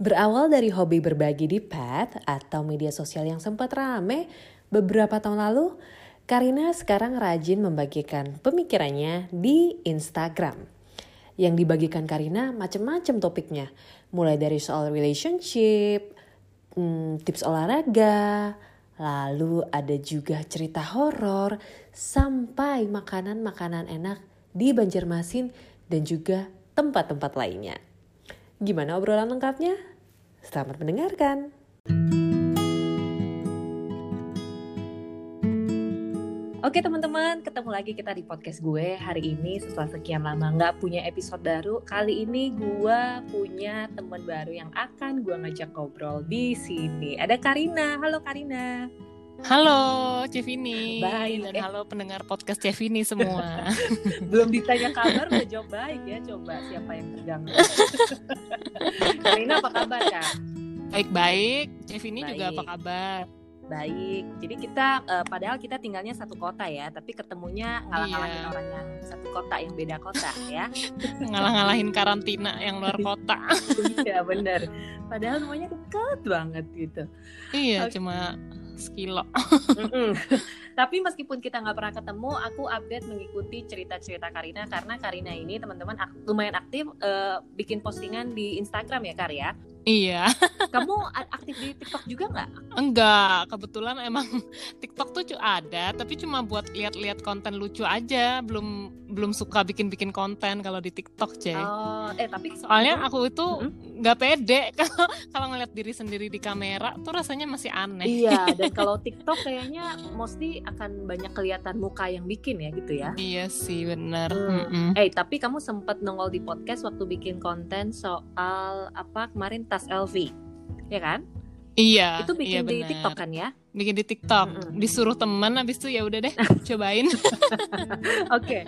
Berawal dari hobi berbagi di pet atau media sosial yang sempat rame beberapa tahun lalu, Karina sekarang rajin membagikan pemikirannya di Instagram. Yang dibagikan Karina macam-macam topiknya, mulai dari soal relationship, hmm, tips olahraga, lalu ada juga cerita horor, sampai makanan-makanan enak di Banjarmasin dan juga tempat-tempat lainnya. Gimana obrolan lengkapnya? Selamat mendengarkan. Oke teman-teman, ketemu lagi kita di podcast gue hari ini setelah sekian lama nggak punya episode baru. Kali ini gue punya teman baru yang akan gue ngajak ngobrol di sini. Ada Karina. Halo Karina. Halo Cevini Baik. dan halo pendengar podcast Cevini semua. Belum ditanya kabar udah jawab baik ya. Coba siapa yang tegang. Karina apa kabar Kak? Baik-baik, Cevini juga Baik. apa kabar? Baik. Jadi kita eh, padahal kita tinggalnya satu kota ya, tapi ketemunya ngalah-ngalahin Iya. orang yang satu kota yang beda kota ya. Ngalah-ngalahin karantina yang luar kota. Iya bener. Padahal rumahnya dekat banget gitu. iya, Oke. cuma sekilo. Mm-mm. Tapi meskipun kita nggak pernah ketemu, aku update mengikuti cerita-cerita Karina karena Karina ini teman-teman ak- lumayan aktif eh, bikin postingan di Instagram ya Kar ya. Iya, Kamu aktif di TikTok juga nggak? enggak. Kebetulan emang TikTok tuh ada, tapi cuma buat lihat-lihat konten lucu aja. Belum belum suka bikin-bikin konten kalau di TikTok, C. Oh, eh tapi Soalnya aku itu nggak pede kalau kalau ngeliat diri sendiri di kamera tuh rasanya masih aneh. Iya, dan kalau TikTok kayaknya mostly akan banyak kelihatan muka yang bikin ya gitu ya. Iya sih, bener. Hmm. Mm-mm. Eh, tapi kamu sempat nongol di podcast waktu bikin konten soal apa kemarin tas LV. Ya kan? Iya. Itu bikin iya di. TikTok kan ya? Bikin di TikTok. Mm-mm. Disuruh temen habis itu ya udah deh cobain. Oke.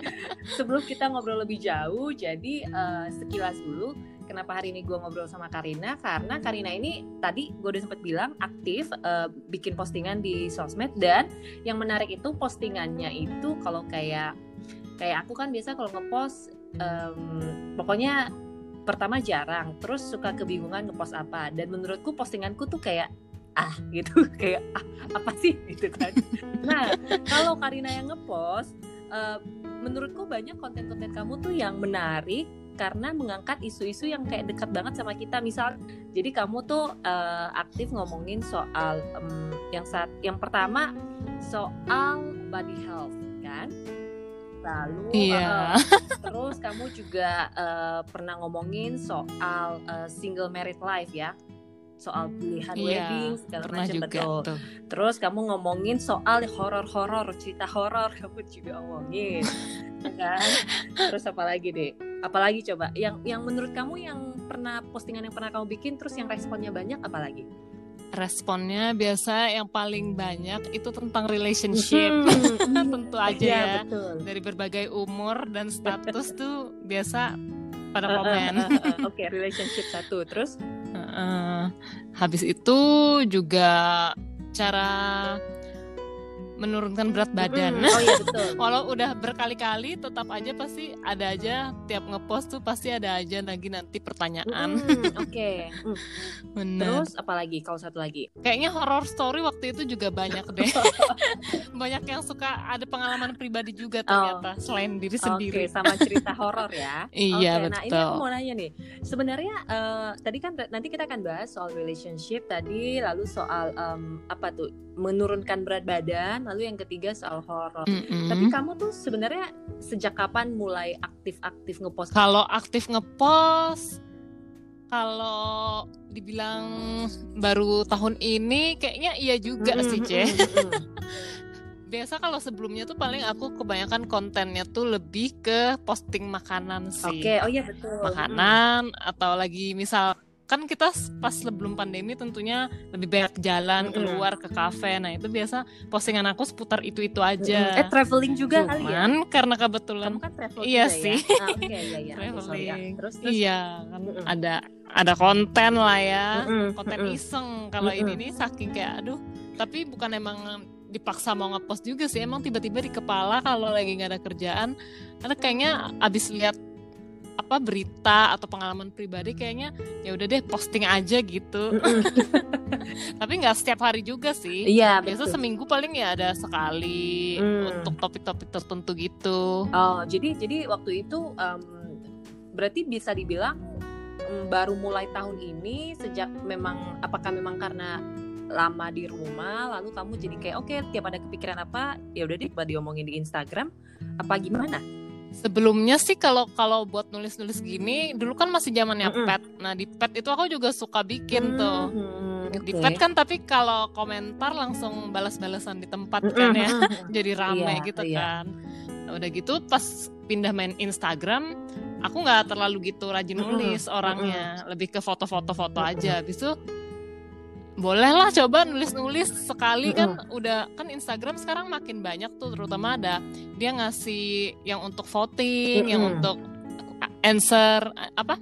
Sebelum kita ngobrol lebih jauh, jadi eh, sekilas dulu kenapa hari ini gue ngobrol sama Karina karena Karina ini tadi gue udah sempet bilang aktif eh, bikin postingan di sosmed dan yang menarik itu postingannya itu kalau kayak kayak aku kan biasa kalau ngepost em, pokoknya pertama jarang terus suka kebingungan ngepost apa dan menurutku postinganku tuh kayak ah gitu. Kayak ah apa sih? Gitu kan. Nah kalau Karina yang ngepost eh, menurutku banyak konten-konten kamu tuh yang menarik karena mengangkat isu-isu yang kayak dekat banget sama kita. Misal jadi kamu tuh eh, aktif ngomongin soal em, yang saat yang pertama soal body health kan? Lalu Iya. eh, terus kamu juga eh, pernah ngomongin soal eh, single married life ya soal pilihan Iya, wedding segala macam juga betul tuh. Terus kamu ngomongin soal horor-horor, cerita horor kamu juga ngomongin, ya kan? Terus apa lagi deh? Apalagi coba? Yang yang menurut kamu yang pernah postingan yang pernah kamu bikin, terus yang responnya banyak, apalagi? Responnya biasa yang paling banyak itu tentang relationship. Hmm, Tentu aja iya, ya. betul. Dari berbagai umur dan status tuh biasa pada komen. eh, eh, eh. Oke, relationship satu. Terus? Heeh. Habis itu juga cara menurunkan berat badan. Mm, oh iya betul. Walau udah berkali-kali tetap aja pasti ada aja tiap ngepost tuh pasti ada aja lagi nanti pertanyaan. Mm, Oke. Mm. Bener. Terus apalagi? Kalau satu lagi? Kayaknya horror story waktu itu juga banyak deh. banyak yang suka ada pengalaman pribadi juga ternyata selain diri sendiri. Sama cerita horor ya. Iya, Oke, Nah ini betul. aku mau nanya nih. Sebenarnya eh, tadi kan nanti kita akan bahas soal relationship tadi, lalu soal em, apa tuh menurunkan berat badan, lalu yang ketiga soal horor. Mm-mm. Tapi kamu tuh sebenarnya sejak kapan mulai aktif-aktif ngepost? Kalau aktif ngepost, kalau dibilang baru tahun ini, kayaknya iya juga Mm, sih, mm, Ce. mm, mm, mm. Biasa kalau sebelumnya tuh paling aku kebanyakan kontennya tuh lebih ke posting makanan sih. Oke, oh iya betul. Makanan atau lagi misal kan kita pas sebelum pandemi tentunya lebih banyak jalan Mm-mm. keluar ke kafe. Nah, itu biasa postingan aku seputar itu-itu Mm, mm. aja. Eh traveling juga kali ya? Cuman karena kebetulan Kamu kan travel Iya juga sih. ya? Ah, Oke, iya iya. Sorry, ya. Traveling. Terus terus. Iya, kan Mm-mm. ada ada konten lah ya. Mm-mm, Konten mm-mm. iseng. Kalau ini Mm-mm. nih saking kayak aduh, tapi bukan emang dipaksa mau ngepost juga sih emang tiba-tiba di kepala kalau lagi nggak ada kerjaan karena kayaknya abis lihat apa berita atau pengalaman pribadi kayaknya ya udah deh posting aja gitu. Tapi nggak setiap hari juga sih. Iya, Biasa betul. seminggu paling ya ada sekali Hmm. untuk topik-topik tertentu gitu. Oh, jadi jadi waktu itu em, berarti bisa dibilang em, baru mulai tahun ini sejak memang apakah memang karena lama di rumah lalu kamu jadi kayak oke tiap ada kepikiran apa ya udah deh coba diomongin di Instagram apa gimana? Sebelumnya sih kalau kalau buat nulis-nulis gini dulu kan masih zamannya Mm-mm. pet. Nah di pet itu aku juga suka bikin tuh. Hmm, Di pet kan tapi kalau komentar langsung balas-balasan di tempat Mm-mm, kan ya. Jadi rame Iya, gitu iya. kan. Nah, udah gitu pas pindah main Instagram, aku nggak terlalu gitu rajin nulis orangnya, lebih ke foto-foto-foto aja. Habis itu bolehlah coba nulis-nulis sekali kan udah kan Instagram sekarang makin banyak tuh terutama ada dia ngasih yang untuk voting, yang untuk answer apa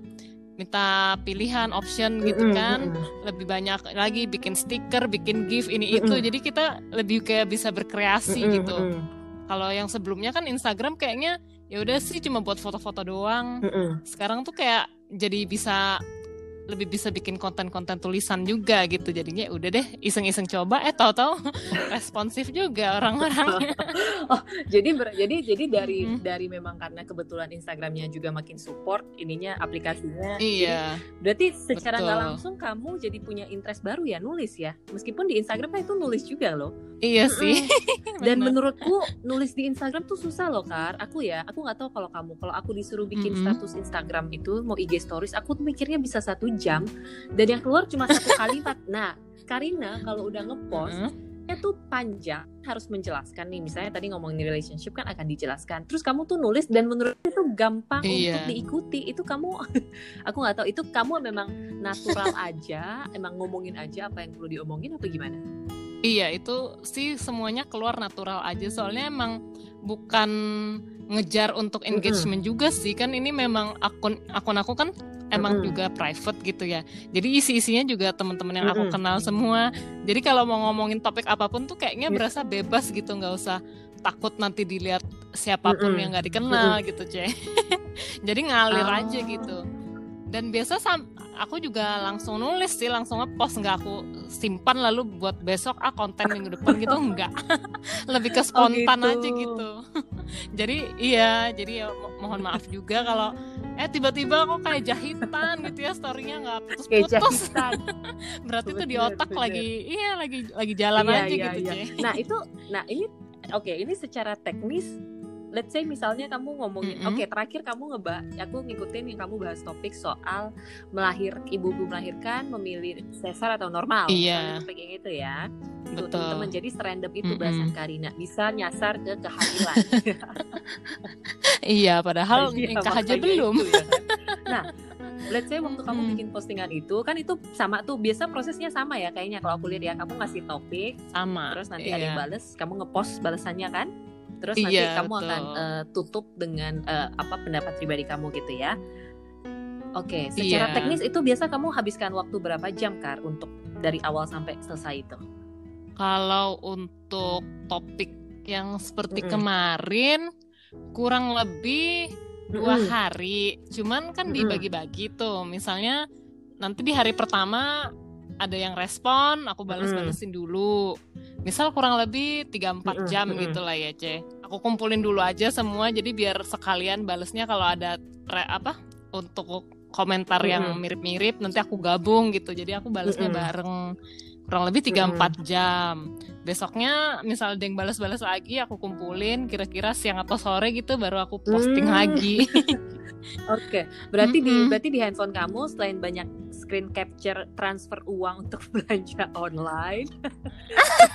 minta pilihan option gitu kan. lebih banyak lagi bikin stiker, bikin gif ini itu. Jadi kita lebih kayak bisa berkreasi gitu. Kalau yang sebelumnya kan Instagram kayaknya ya udah sih cuma buat foto-foto doang. Sekarang tuh kayak jadi bisa lebih bisa bikin konten-konten tulisan juga gitu. Jadinya udah deh iseng-iseng coba eh tahu-tahu responsif juga orang-orangnya. Jadi ber- jadi jadi dari Mm-mm. dari memang karena kebetulan Instagramnya juga makin support ininya aplikasinya. Jadi iya. Berarti secara nggak langsung kamu jadi punya interest baru ya nulis ya. Meskipun di Instagram kan itu nulis juga loh. Iya sih. Dan menurutku nulis di Instagram tuh susah loh Kar. Aku ya, aku nggak tahu kalau kamu. Kalau aku disuruh bikin Mm-mm. status Instagram itu mau IG stories, aku mikirnya bisa satu jam dan yang keluar cuma satu kalimat. Nah, Karina kalau udah ngepost Mm-mm. itu panjang harus menjelaskan nih. Misalnya tadi ngomongin relationship kan akan dijelaskan. Terus kamu tuh nulis dan menurut itu gampang Iya. untuk diikuti. Itu kamu aku nggak tahu itu kamu memang natural aja emang ngomongin aja apa yang perlu diomongin apa gimana? Iya itu sih semuanya keluar natural aja. Soalnya emang bukan ngejar untuk engagement juga sih. Kan ini memang akun akun aku kan emang Mm-mm. juga private gitu ya jadi isi isinya juga teman-teman yang aku Mm-mm. kenal semua jadi kalau mau ngomongin topik apa pun tuh kayaknya Iya. berasa bebas gitu nggak usah takut nanti dilihat siapa pun Mm-mm. yang nggak dikenal gitu ceh jadi ngalir Oh. aja gitu dan biasa sam aku juga langsung nulis sih langsung ngepost nggak aku simpan lalu buat besok ah konten minggu depan gitu enggak lebih ke spontan gitu. aja gitu jadi iya jadi ya mo- mohon maaf juga kalau eh tiba-tiba kok kayak jahitan gitu ya storynya nggak kayak putus-putus jahitan. Berarti tuh di otak lagi iya lagi lagi jalan Iya, aja iya, gitu iya. Nah itu nah ini oke ini secara teknis let's say misalnya kamu ngomongin Mm-mm. oke terakhir kamu ngebahas aku ngikutin yang kamu bahas topik soal melahir ibu-ibu melahirkan memilih sesar atau normal Iya. Misalnya topik yang itu ya Tuh, betul teman-teman jadi serandom itu Mm-mm. bahasan Karina bisa nyasar ke kehamilan iya padahal Iya, nikah aja belum itu ya kan. nah let's say waktu kamu bikin postingan itu kan itu sama tuh biasa prosesnya sama ya kayaknya kalau aku lihat ya kamu ngasih topik sama terus nanti ada iya. yang bales kamu ngepost balasannya kan terus nanti Iya, kamu betul. akan eh, tutup dengan eh, apa pendapat pribadi kamu gitu ya oke secara Iya. teknis itu biasa kamu habiskan waktu berapa jam kar untuk dari awal sampai selesai itu Kalau untuk topik yang seperti Mm-mm. kemarin kurang lebih dua hari, cuman kan dibagi-bagi tuh. Misalnya nanti di hari pertama ada yang respon, aku balas-balesin dulu. Misal kurang lebih 3-4 Mm-mm, jam mm-mm. gitu lah ya, Ce. Aku kumpulin dulu aja semua jadi biar sekalian balesnya kalau ada re- apa untuk komentar yang Mm-mm. mirip-mirip nanti aku gabung gitu. Jadi aku balesnya Mm-mm. bareng kurang lebih 3-4 jam. Besoknya misal ada yang balas-balas lagi aku kumpulin kira-kira siang atau sore gitu baru aku posting Hmm. lagi. Oke, berarti di Mm-mm. berarti di handphone kamu selain banyak screen capture transfer uang untuk belanja online,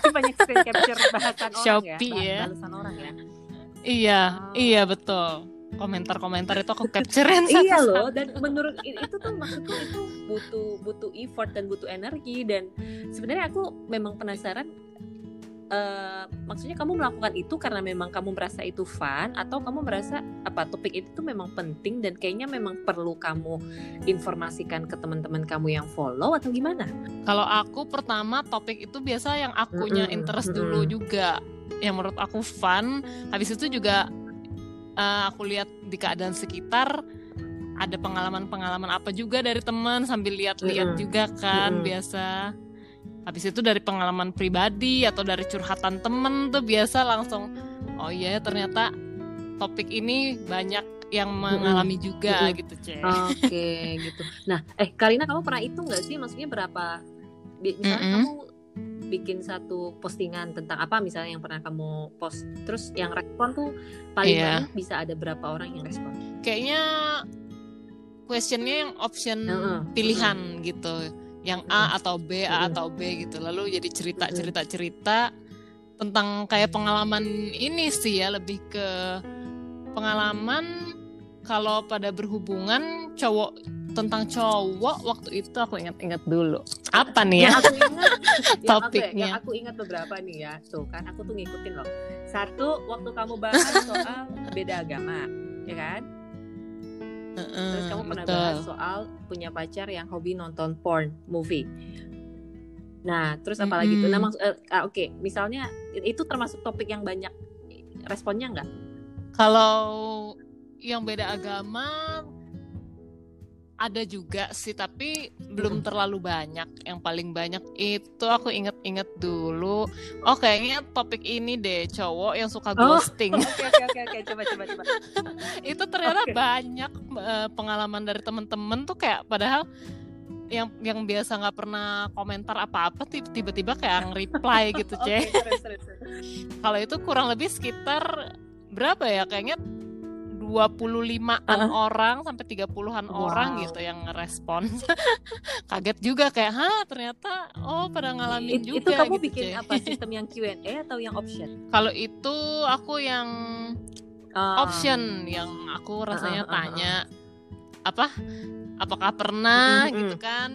banyak screen capture bahasan orang Shopee ya, ya. balasan orang ya. iya, Oh. iya betul. Komentar-komentar itu aku capturein iya satu-satu. loh, dan menurut itu tuh maksudku itu butuh butuh effort dan butuh energi dan sebenarnya aku memang penasaran. Eh, maksudnya kamu melakukan itu karena memang kamu merasa itu fun atau kamu merasa apa topik itu tuh memang penting dan kayaknya memang perlu kamu informasikan ke teman-teman kamu yang follow atau gimana? Kalau aku pertama topik itu biasa yang akunya Mm-mm, interest mm-mm. dulu juga. Yang menurut aku fun. Habis itu juga eh, aku lihat di keadaan sekitar ada pengalaman-pengalaman apa juga dari teman sambil lihat-lihat Mm-mm. juga kan Mm-mm. biasa habis itu dari pengalaman pribadi atau dari curhatan temen tuh biasa langsung oh iya ternyata topik ini banyak yang mengalami juga Mm-mm. gitu cek Oke gitu. Nah, eh Karina kamu pernah hitung nggak sih? Maksudnya berapa? Misalnya Mm-mm. kamu bikin satu postingan tentang apa misalnya yang pernah kamu post, terus yang respon tuh paling Iya. banyak bisa ada berapa orang yang respon? kayaknya questionnya yang option Heeh. pilihan gitu yang A atau B A atau B gitu lalu jadi cerita cerita cerita tentang kayak pengalaman ini sih ya lebih ke pengalaman kalau pada berhubungan cowok tentang cowok waktu itu aku ingat-ingat dulu apa nih ya Yang aku ingat, yang aku, Topiknya. yang aku ingat beberapa nih ya. Tuh kan aku tuh ngikutin loh. Satu waktu kamu bahas soal beda agama, ya kan? Terus kamu pernah betul. bahas soal punya pacar yang hobi nonton porn movie. Nah, terus apa lagi tuh? Nah, Mm-mm. maksud ah, oke, misalnya itu termasuk topik yang banyak responnya nggak? Kalau yang beda agama ada juga sih, tapi belum terlalu banyak. Yang paling banyak itu aku inget-inget dulu. Oh kayaknya topik ini deh cowok yang suka Oh. ghosting. Oke, oke, oke, coba, coba, coba. itu ternyata Oke. banyak eh, pengalaman dari temen-temen tuh kayak padahal yang yang biasa nggak pernah komentar apa-apa ti- tiba-tiba kayak reply gitu cek. terus. Kalau itu kurang lebih sekitar berapa ya? Kayaknya 25-an Uh-uh. orang sampai 30-an Wow. orang gitu yang ngerespon. Kaget juga kayak, "Hah, ternyata oh pada ngalamin It- juga." itu kamu gitu, bikin apa? Sistem yang Q&A atau yang option? Kalau itu aku yang Ah, option yang aku rasanya Uh-uh, uh-uh. tanya apa? Apakah pernah Mm-mm, gitu kan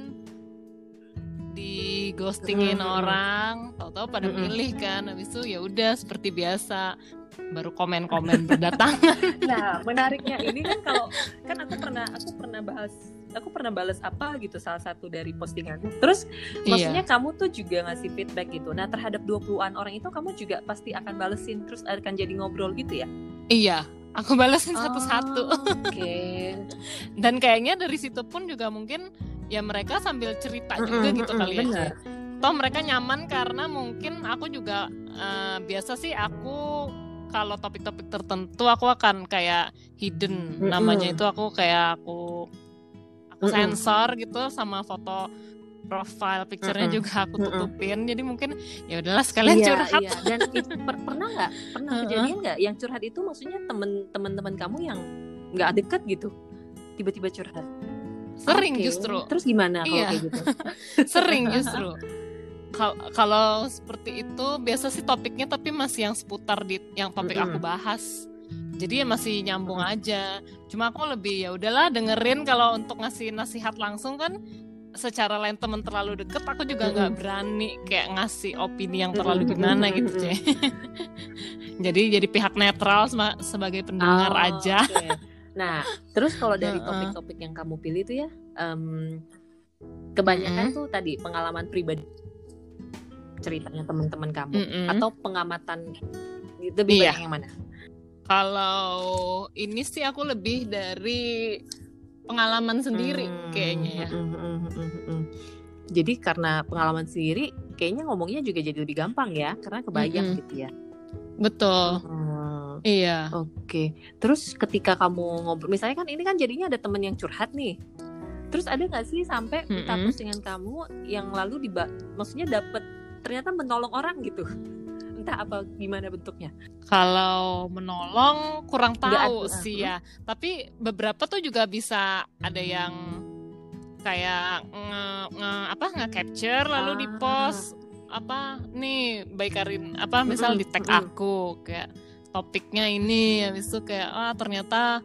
di ghostingin mm-mm. orang, tahu-tahu pada Mm-mm. milih kan. Habis itu ya udah seperti biasa baru komen-komen berdatangan. Nah, menariknya ini kan kalau kan aku pernah aku pernah bahas aku pernah balas apa gitu salah satu dari postinganmu. Terus maksudnya kamu tuh juga ngasih feedback gitu. Nah, terhadap 20-an orang itu kamu juga pasti akan balesin terus akan jadi ngobrol gitu ya. Iya, aku balesin satu-satu. Oh, Oke. Dan kayaknya dari situ pun juga mungkin ya mereka sambil cerita juga Mm-mm, gitu mm-mm, kali ya. Toh mereka nyaman karena mungkin aku juga eh, biasa sih aku kalau topik-topik tertentu aku akan kayak hidden namanya itu aku kayak aku aku sensor gitu sama foto profile picture-nya juga aku tutupin jadi mungkin ya udahlah sekalian Iya, curhat iya. Dan itu per- pernah nggak? Pernah kejadian nggak yang curhat itu maksudnya temen-temen kamu yang nggak deket gitu? Tiba-tiba curhat. sering Oke. justru Terus gimana kalau Iya. kayak gitu? sering justru kalau seperti itu biasa sih topiknya tapi masih yang seputar di yang topik aku bahas. Jadi ya masih nyambung aja. Cuma aku lebih ya udahlah dengerin kalau untuk ngasih nasihat langsung kan secara lain temen terlalu deket aku juga nggak berani kayak ngasih opini yang terlalu gimana mm-mm, gitu ceh jadi jadi pihak netral sebagai pendengar Oh, aja. oke. Nah, terus kalau dari topik-topik yang kamu pilih tuh ya, em, kebanyakan Mm-mm. tuh tadi pengalaman pribadi ceritanya teman-teman kamu Mm-mm. atau pengamatan lebih Iya. banyak yang mana? Kalau ini sih aku lebih dari pengalaman sendiri Hmm, kayaknya ya. mm, mm, mm, mm, mm. Jadi karena pengalaman sendiri, kayaknya ngomongnya juga jadi lebih gampang ya, karena kebayang Mm-mm. gitu ya. Betul. Hmm, Iya. Oke. Terus ketika kamu ngobrol, misalnya kan ini kan jadinya ada temen yang curhat nih. Terus ada nggak sih sampai entah Mm-mm. postingan kamu yang lalu diba, maksudnya dapet ternyata menolong orang gitu? Entah apa gimana bentuknya? Kalau menolong kurang Nggak tahu ada. sih ya. Tapi beberapa tuh juga bisa ada yang kayak nge, nge- apa nge-capture lalu Ah. di-post apa nih baik Karin apa misal di tag aku kayak topiknya ini habis itu kayak ah ternyata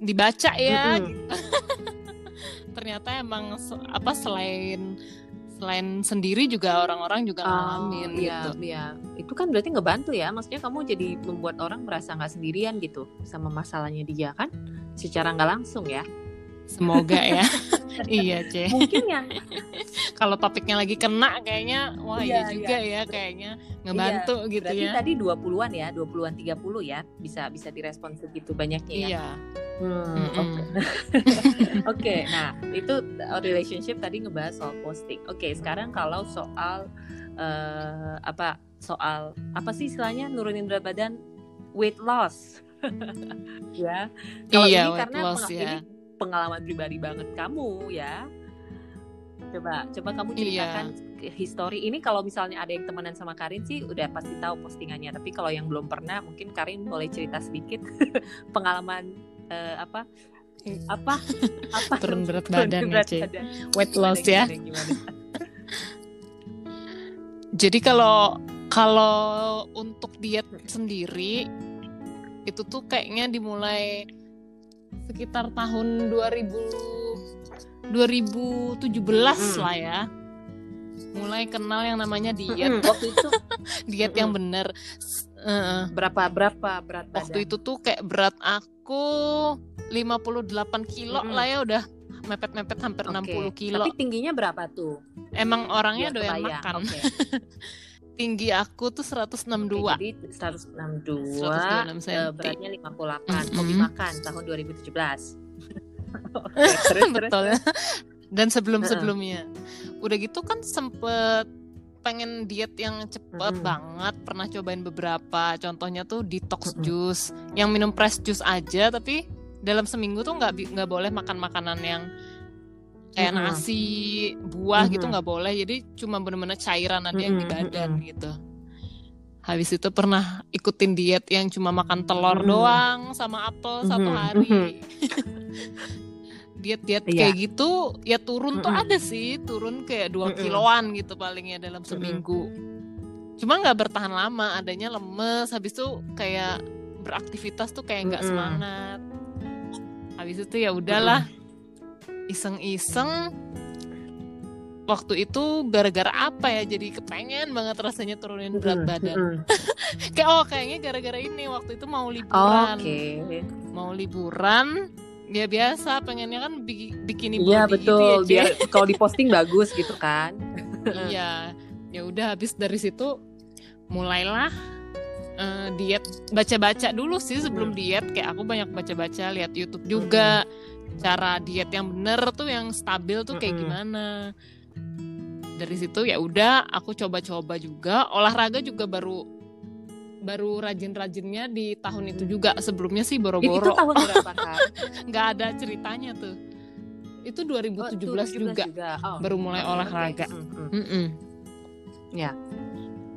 dibaca ya Mm-mm. ternyata emang apa selain selain sendiri juga orang-orang juga ngalamin Oh, iya, gitu. iya. Itu kan berarti ngebantu ya. Maksudnya kamu jadi membuat orang merasa nggak sendirian gitu sama masalahnya dia kan? Secara nggak langsung ya. Semoga ya. iya, Ce. Mungkin yang Kalau topiknya lagi kena kayaknya wah iya, Iya, juga ya kayaknya ngebantu gitu berarti ya. tadi 20-an ya, 20-an 30 ya. Bisa bisa direspon segitu banyaknya ya. Iya. Hmm, Oke, Oke, nah itu relationship tadi ngebahas soal posting. Oke, sekarang kalau soal uh, apa soal apa sih istilahnya nurunin berat badan? Weight loss. Ya. Kalau iya, ini karena loss, peng ya. ini pengalaman pribadi banget kamu ya. Coba coba kamu Iya. ceritakan history. Ini kalau misalnya ada yang temenan sama Karin sih udah pasti tahu postingannya. Tapi kalau yang belum pernah mungkin Karin boleh cerita sedikit pengalaman eh, apa apa apa Turun berat badan ya, berat Ci. badan. Weight Gimana, loss ya. gimana, gimana? Jadi kalau kalau untuk diet sendiri itu tuh kayaknya dimulai sekitar tahun 2000 2017 Mm. lah ya. Mulai kenal yang namanya diet, waktu itu diet yang bener. Eh, berapa berapa berat badan waktu itu tuh kayak berat aku 58 kilo Mm-mm. lah ya udah mepet-mepet hampir Oke. 60 kilo. Tapi tingginya berapa tuh? Emang orangnya Biar doyan kebayang. makan. Oke. Tinggi aku tuh 162. Oke, jadi 162, 126 eh, cm. beratnya 58. Mm-mm. Hobi makan tahun 2017. Oke, terus, terus, Betul terus. Dan sebelum-sebelumnya. Udah gitu kan sempet pengen diet yang cepet Mm-mm. banget. Pernah cobain beberapa. Contohnya tuh detox Mm-mm. juice. Yang minum fresh juice aja tapi dalam seminggu tuh nggak nggak boleh makan makanan yang kayak Mm-mm. nasi, buah gitu Mm-mm. nggak boleh. Jadi cuma bener-bener cairan aja yang di badan mm-mm. gitu. Habis itu pernah ikutin diet yang cuma makan telur Mm-mm. doang sama apel satu Mhm, hari. Diet-diet Iya. kayak gitu ya turun tuh Mm-mm. ada sih, turun kayak 2 Mm-mm. kiloan gitu palingnya dalam seminggu. Cuma nggak bertahan lama, adanya lemes, habis itu kayak beraktivitas tuh kayak nggak Mm-mm. semangat. Habis itu ya udahlah, iseng-iseng waktu itu gara-gara apa ya jadi kepengen banget rasanya turunin berat badan kayak oh kayaknya gara-gara ini waktu itu mau liburan Oke. mau liburan ya biasa pengennya kan bi- bikini Iya body gitu betul. ya. Biar kalau diposting bagus gitu kan. iya ya udah habis dari situ mulailah eh, diet baca-baca dulu sih sebelum Hmm. diet kayak aku banyak baca-baca lihat YouTube juga cara diet yang bener tuh yang stabil tuh kayak Mm-mm. gimana dari situ ya udah aku coba-coba juga olahraga juga baru baru rajin-rajinnya di tahun itu juga sebelumnya sih Itu boro-boro tahun berapa nggak ada ceritanya tuh itu 2017 Oh, juga Oh. baru mulai olahraga mm, mm. Mm-mm. Ya.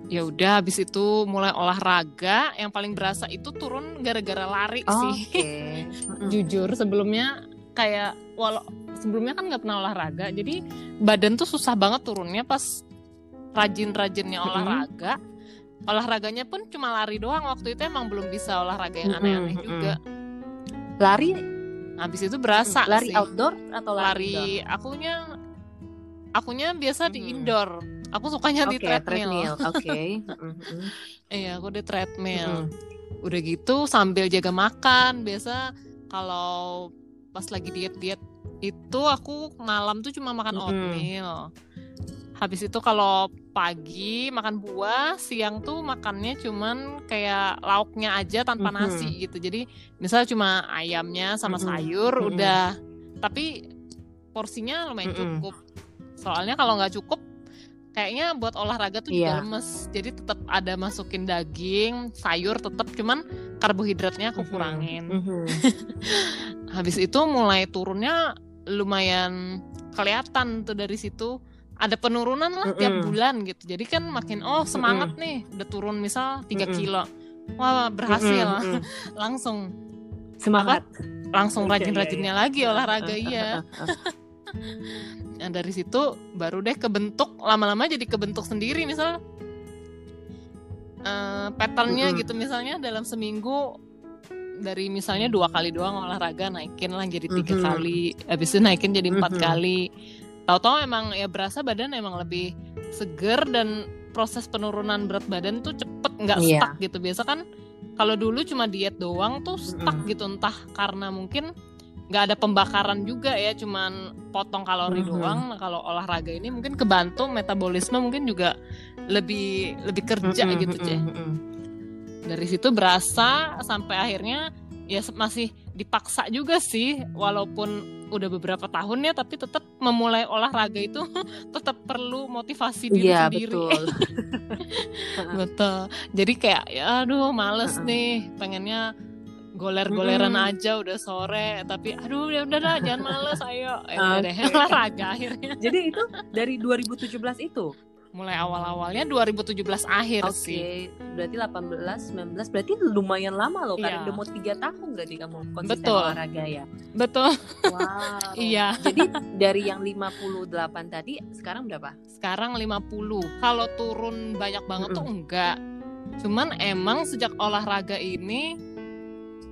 ya udah habis itu mulai olahraga yang paling berasa itu turun gara-gara lari sih Oke. Mm-mm. jujur sebelumnya kayak walau sebelumnya kan nggak pernah olahraga jadi badan tuh susah banget turunnya pas rajin-rajinnya olahraga olahraganya pun cuma lari doang waktu itu emang belum bisa olahraga yang aneh-aneh mm-mm. juga Lari habis itu berasa lari sih outdoor atau lari, lari akunya akunya biasa di Mhm. indoor aku sukanya indoor? di Oke, treadmill, Oke. Mm, mm, iya aku di treadmill mm. udah gitu sambil jaga makan biasa kalau pas lagi diet-diet itu aku malam tuh cuma makan Mm-mm. oatmeal habis itu kalau pagi makan buah siang tuh makannya cuman kayak lauknya aja tanpa Mhm. nasi gitu jadi misalnya cuma ayamnya sama Mm-mm. sayur Mm-mm. udah tapi porsinya lumayan Mm-mm. cukup soalnya kalau nggak cukup kayaknya buat olahraga tuh juga Iya. lemes jadi tetap ada masukin daging sayur tetap cuman karbohidratnya aku Mhm. kurangin Mhm. habis itu mulai turunnya lumayan kelihatan tuh dari situ ada penurunan lah tiap Mm-mm. bulan gitu jadi kan makin oh semangat nih udah turun misal 3 Mm-mm. kilo wah berhasil Mm, mm, mm. langsung Semangat. langsung Iya, iya, rajin-rajinnya lagi olahraga iya Nah dari situ baru deh kebentuk lama-lama jadi kebentuk sendiri misal eh, patternnya Mm-mm. gitu misalnya dalam seminggu dari misalnya dua kali doang olahraga naikin lah jadi tiga Mhm. kali habis itu naikin jadi empat Mhm. kali tahu-tahu emang ya berasa badan emang lebih seger dan proses penurunan berat badan tuh cepet nggak Iya. stuck gitu biasa kan kalau dulu cuma diet doang tuh stuck Mm-mm. gitu entah karena mungkin nggak ada pembakaran juga ya cuman potong kalori Mhm. doang nah, kalau olahraga ini mungkin kebantu metabolisme mungkin juga lebih lebih kerja Mm-mm, gitu ceh dari situ berasa sampai akhirnya ya masih dipaksa juga sih walaupun udah beberapa tahun ya tapi tetap memulai olahraga itu tetap perlu motivasi diri Iya sendiri. betul. betul. Jadi kayak ya aduh males nih. Pengennya goler-goleran Mm-mm. aja udah sore tapi aduh ya udah dah jangan males ayo. Eh, udah deh olahraga akhirnya. Jadi itu dari 2017 itu. Mulai awal-awalnya 2017 akhir Oke, sih berarti 18, 19, berarti lumayan lama loh kan. Iya. Udah mau tiga tahun berarti kamu konsisten Betul. olahraga ya. betul Wow. Iya. Jadi dari yang 58 tadi sekarang berapa? sekarang 50 kalau turun banyak banget tuh enggak cuman emang sejak olahraga ini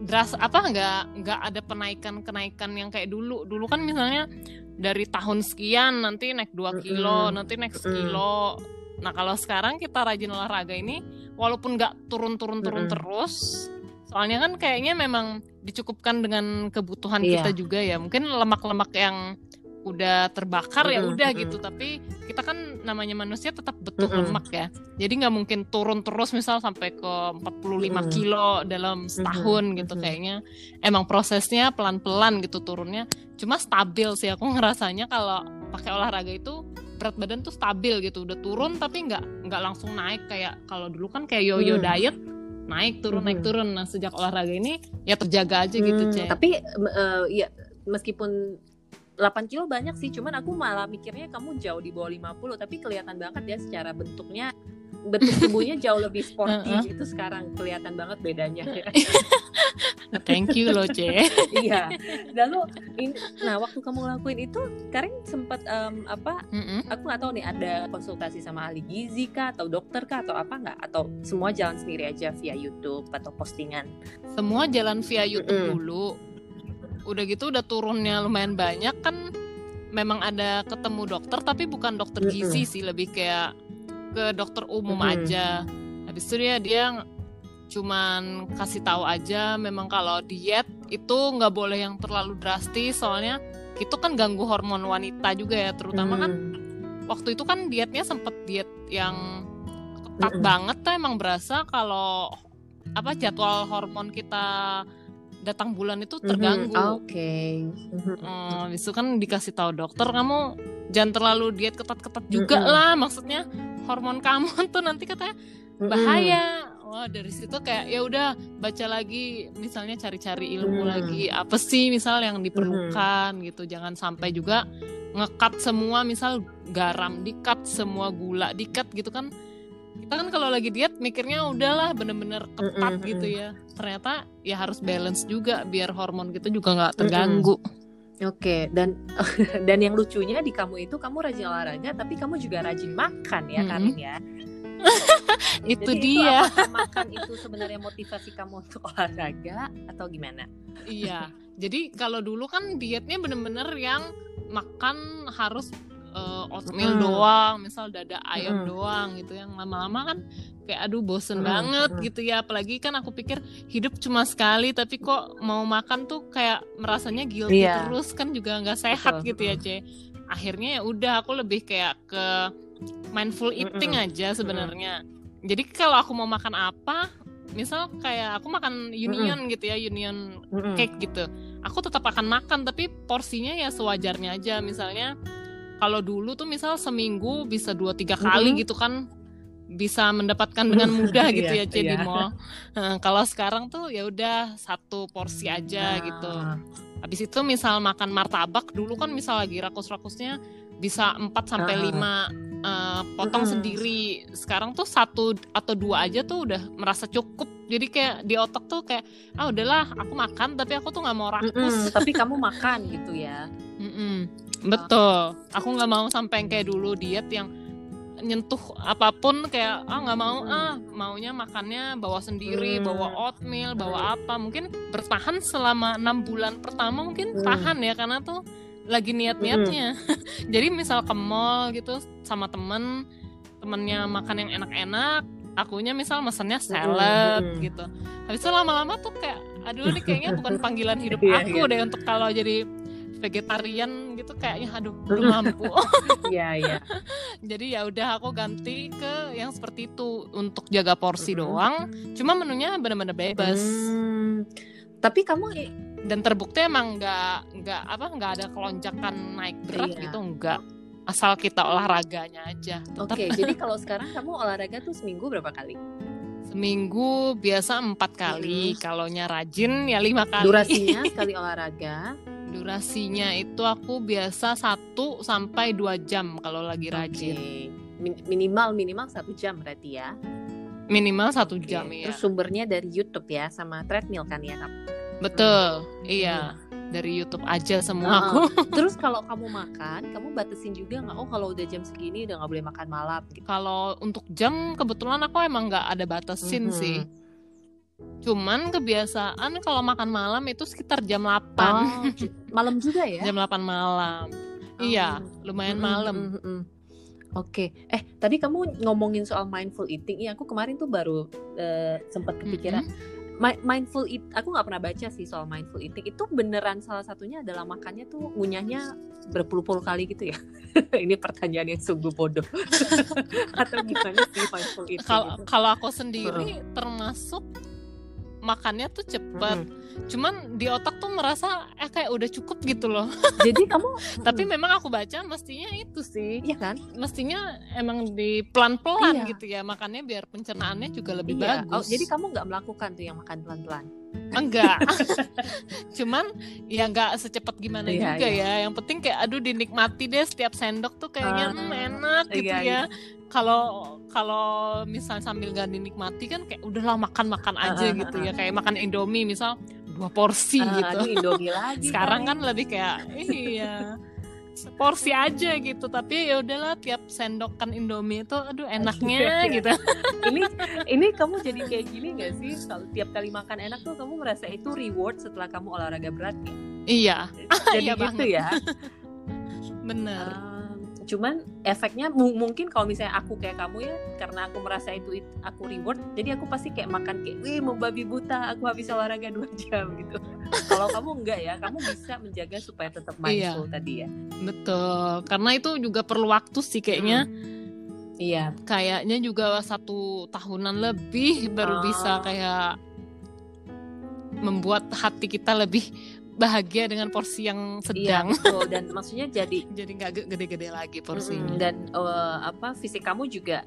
dras apa enggak enggak ada penaikan kenaikan yang kayak dulu dulu kan misalnya dari tahun sekian nanti naik 2 kilo Mm-mm. nanti naik sekilo nah kalau sekarang kita rajin olahraga ini walaupun enggak turun turun turun Mm-mm. terus soalnya kan kayaknya memang dicukupkan dengan kebutuhan Iya. kita juga ya mungkin lemak-lemak yang udah terbakar ya udah mm-mm. gitu tapi kita kan namanya manusia tetap butuh Mm-mm. lemak ya jadi nggak mungkin turun terus misal sampai ke 45 Mm-mm. kilo dalam setahun gitu mm-mm. kayaknya emang prosesnya pelan-pelan gitu turunnya cuma stabil sih aku ngerasanya kalau pakai olahraga itu berat badan tuh stabil gitu udah turun tapi nggak nggak langsung naik kayak kalau dulu kan kayak yo-yo Hmm. diet naik turun naik Mhm. turun nah sejak olahraga ini ya terjaga aja gitu Hmm, cek Tapi eh, ya meskipun 8 kilo banyak sih, cuman aku malah mikirnya kamu jauh di bawah 50 tapi kelihatan banget ya secara bentuknya bentuk tubuhnya jauh lebih sporty Heeh. gitu sekarang kelihatan banget bedanya ya. thank you loh cek iya. Lalu in- nah waktu kamu ngelakuin itu Karin sempat em, apa Mm-mm. aku nggak tahu nih ada konsultasi sama ahli gizi kah atau dokter kah atau apa nggak atau semua jalan sendiri aja via YouTube atau postingan semua jalan via YouTube Mm-mm. dulu. Udah gitu udah turunnya lumayan banyak kan memang ada ketemu dokter tapi bukan dokter gizi sih lebih kayak ke dokter umum Mm-mm. aja. Habis itu dia dia cuman kasih tahu aja memang kalau diet itu nggak boleh yang terlalu drastis soalnya itu kan ganggu hormon wanita juga ya terutama kan Hmm. waktu itu kan dietnya sempet diet yang ketat Mm-mm. banget tuh emang berasa kalau apa jadwal hormon kita datang bulan itu terganggu. Mhm, Oke. Mhm. Hmm, habis itu kan dikasih tahu dokter kamu jangan terlalu diet ketat-ketat juga Mm-mm. lah maksudnya hormon kamu tuh nanti katanya Mhm. bahaya. Wah dari situ kayak ya udah baca lagi misalnya cari-cari ilmu Hmm. lagi apa sih misal yang diperlukan gitu jangan sampai juga ngekat semua misal garam dikat semua gula dikat gitu kan kita kan kalau lagi diet mikirnya udahlah bener-bener ketat Mm-mm, gitu ya ternyata ya harus balance juga biar hormon kita juga nggak terganggu Oke, dan dan yang lucunya di kamu itu kamu rajin olahraga tapi kamu juga rajin makan ya, Mhm. Karin ya. itu Jadi dia apakah makan itu sebenarnya motivasi kamu untuk olahraga atau gimana? Iya, jadi kalau dulu kan dietnya bener-bener yang makan harus eh, oatmeal Mm. doang, misal dada ayam Mm. doang gitu. Yang lama-lama kan kayak aduh bosen Mm, banget gitu ya. Apalagi kan aku pikir hidup cuma sekali, tapi kok mau makan tuh kayak merasanya guilty Iya. terus kan juga nggak sehat Betul, gitu ya, C. Akhirnya ya udah aku lebih kayak ke mindful eating aja sebenarnya. Jadi kalau aku mau makan apa, misal kayak aku makan union gitu ya, union cake gitu. Aku tetap akan makan tapi porsinya ya sewajarnya aja. Misalnya kalau dulu tuh misal seminggu bisa dua tiga kali Mhm. gitu kan bisa mendapatkan dengan mudah gitu Iya, ya C di iya. mall. Nah, kalau sekarang tuh ya udah satu porsi aja gitu. Ah, Habis itu misal makan martabak dulu kan misal lagi rakus-rakusnya bisa 4 sampai Ah. 5 eh, potong sendiri. Sekarang tuh satu atau dua aja tuh udah merasa cukup. Jadi kayak di otak tuh kayak ah udahlah aku makan tapi aku tuh nggak mau rakus. mm-mm, tapi kamu makan gitu ya. Mm-mm. Betul. Aku nggak mau sampai yang kayak dulu diet yang nyentuh apa pun kayak ah nggak mau ah maunya makannya bawa sendiri Hmm. bawa oatmeal bawa apa mungkin bertahan selama enam bulan pertama mungkin Hmm. tahan ya karena tuh lagi niat-niatnya jadi misal ke mall gitu sama temen temennya makan yang enak-enak akunya misal mesennya salad hmm. gitu habis itu lama-lama tuh kayak aduh ini kayaknya bukan panggilan hidup Iya, aku iya. deh untuk kalau jadi vegetarian gitu kayaknya aduh belum mampu Iya, iya. jadi ya udah aku ganti ke yang seperti itu untuk jaga porsi doang cuma menunya benar-benar bebas Hmm. Tapi kamu dan terbukti emang nggak nggak apa nggak ada kelonjakan naik berat Iya. gitu nggak asal kita olahraganya aja oke. Tetap jadi kalau sekarang kamu olahraga tuh seminggu berapa kali? Seminggu biasa empat kali kalau nya rajin ya lima kali Durasinya sekali olahraga. durasinya itu aku biasa satu sampai dua jam kalau lagi rajin Oke. Min- minimal minimal satu jam berarti ya. minimal satu Oke. jam ya Terus sumbernya dari YouTube ya sama treadmill kan ya. Betul iya dari YouTube aja semua aku Terus kalau kamu makan, kamu batasin juga nggak? Oh kalau udah jam segini udah nggak boleh makan malam. Gitu. kalau untuk jam kebetulan aku emang nggak ada batasin Mhm. sih cuman kebiasaan kalau makan malam itu sekitar jam 8 Oh, malam juga ya? jam 8 malam iya lumayan Mm-mm, malam mm-mm. Oke, eh tadi kamu ngomongin soal mindful eating, iya aku kemarin tuh baru eh, sempat kepikiran Mm-mm. Mi- mindful eat. Aku nggak pernah baca sih soal mindful eating. Itu beneran salah satunya adalah makannya tuh ngunyahnya berpuluh-puluh kali gitu ya. Ini pertanyaan yang sungguh bodoh. Atau gimana sih mindful eating? kalau aku sendiri termasuk makannya tuh cepet Mm-mm. cuman di otak tuh merasa eh kayak udah cukup gitu loh Jadi kamu, tapi memang aku baca mestinya itu sih iya kan? mestinya emang di pelan-pelan Iya. gitu ya makannya biar pencernaannya juga lebih Iya. bagus Oh, jadi kamu nggak melakukan tuh yang makan pelan-pelan? enggak cuman ya enggak secepat gimana Iya, juga iya. ya yang penting kayak aduh dinikmati deh setiap sendok tuh kayaknya "Hmm, enak gitu iya, ya iya. Kalau kalau misalnya sambil gak dinikmati kan kayak udahlah makan makan aja Ah, ah, gitu ah, ya kayak makan indomie misal dua porsi Ah, gitu aduh, Indomie lagi. sekarang kan lebih kayak iya porsi aja gitu tapi ya udahlah tiap sendokan indomie itu aduh enaknya Iya. gitu ini ini kamu jadi kayak gini gak sih kalau tiap kali makan enak tuh kamu merasa itu reward setelah kamu olahraga berat ya? iya Jadi Iya gitu banget. ya. bener Um, cuman efeknya mu- mungkin kalau misalnya aku kayak kamu ya karena aku merasa itu it- aku reward jadi aku pasti kayak makan kayak wih mau babi buta aku habis olahraga dua jam gitu. Kalau kamu enggak ya kamu bisa menjaga supaya tetap mindful tadi ya. Betul karena itu juga perlu waktu sih kayaknya. Iya. Kayaknya juga satu tahunan lebih baru Oh. bisa kayak membuat hati kita lebih bahagia dengan porsi yang iya sedang. betul. Dan maksudnya jadi jadi nggak ge- gede-gede lagi Mm, porsinya dan eh, apa fisik kamu juga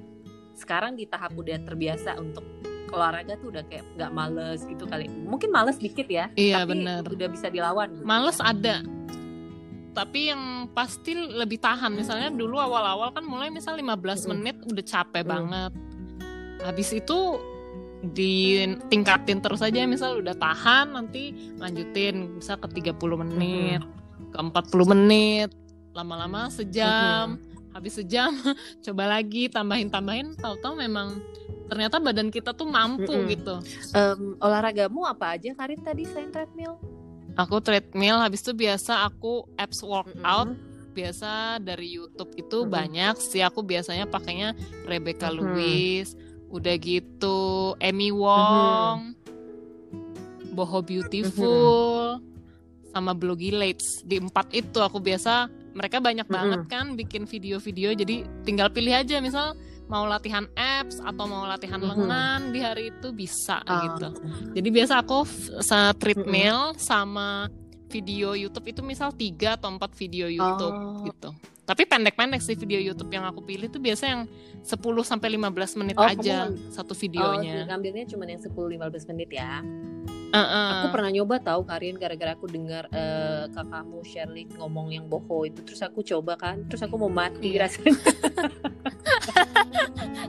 sekarang di tahap udah terbiasa untuk olahraga tuh udah kayak nggak males gitu kali. Mungkin males dikit ya iya tapi bener. udah bisa dilawan gitu. males ada. Tapi yang pasti lebih tahan. Misalnya dulu awal-awal kan mulai misal 15 Mm-mm. menit udah capek Mm. banget. Habis itu ditingkatin terus aja misal udah tahan nanti lanjutin bisa ke 30 menit ke 40 menit lama-lama sejam habis sejam coba lagi tambahin tambahin tahu-tahu memang ternyata badan kita tuh mampu Mm-mm. gitu Em, olahragamu apa aja Karin tadi selain treadmill aku treadmill habis itu biasa aku abs workout Mm-mm. biasa dari YouTube itu Mm-mm. banyak sih aku biasanya pakainya Rebecca Mhm. Lewis udah gitu Amy Wong Boho Beautiful sama Blogi Lates. Di empat itu aku biasa mereka banyak Mm-mm. banget kan bikin video-video jadi tinggal pilih aja. Misal mau latihan abs atau mau latihan Mhm. lengan di hari itu bisa Ah, gitu. jadi biasa aku sa treadmill sama video YouTube itu misal tiga atau empat video YouTube Oh. gitu. Tapi pendek-pendek sih video YouTube yang aku pilih itu biasa yang 10 sampai 15 menit Oh, aja kamu- satu Oh, videonya. ngambilnya cuma yang 10-15 menit ya. Heeh. Aku pernah nyoba tahu Karin gara-gara aku dengar eh, kakakmu Shirley ngomong yang boho itu terus aku coba kan terus aku mau mati Iya. rasanya.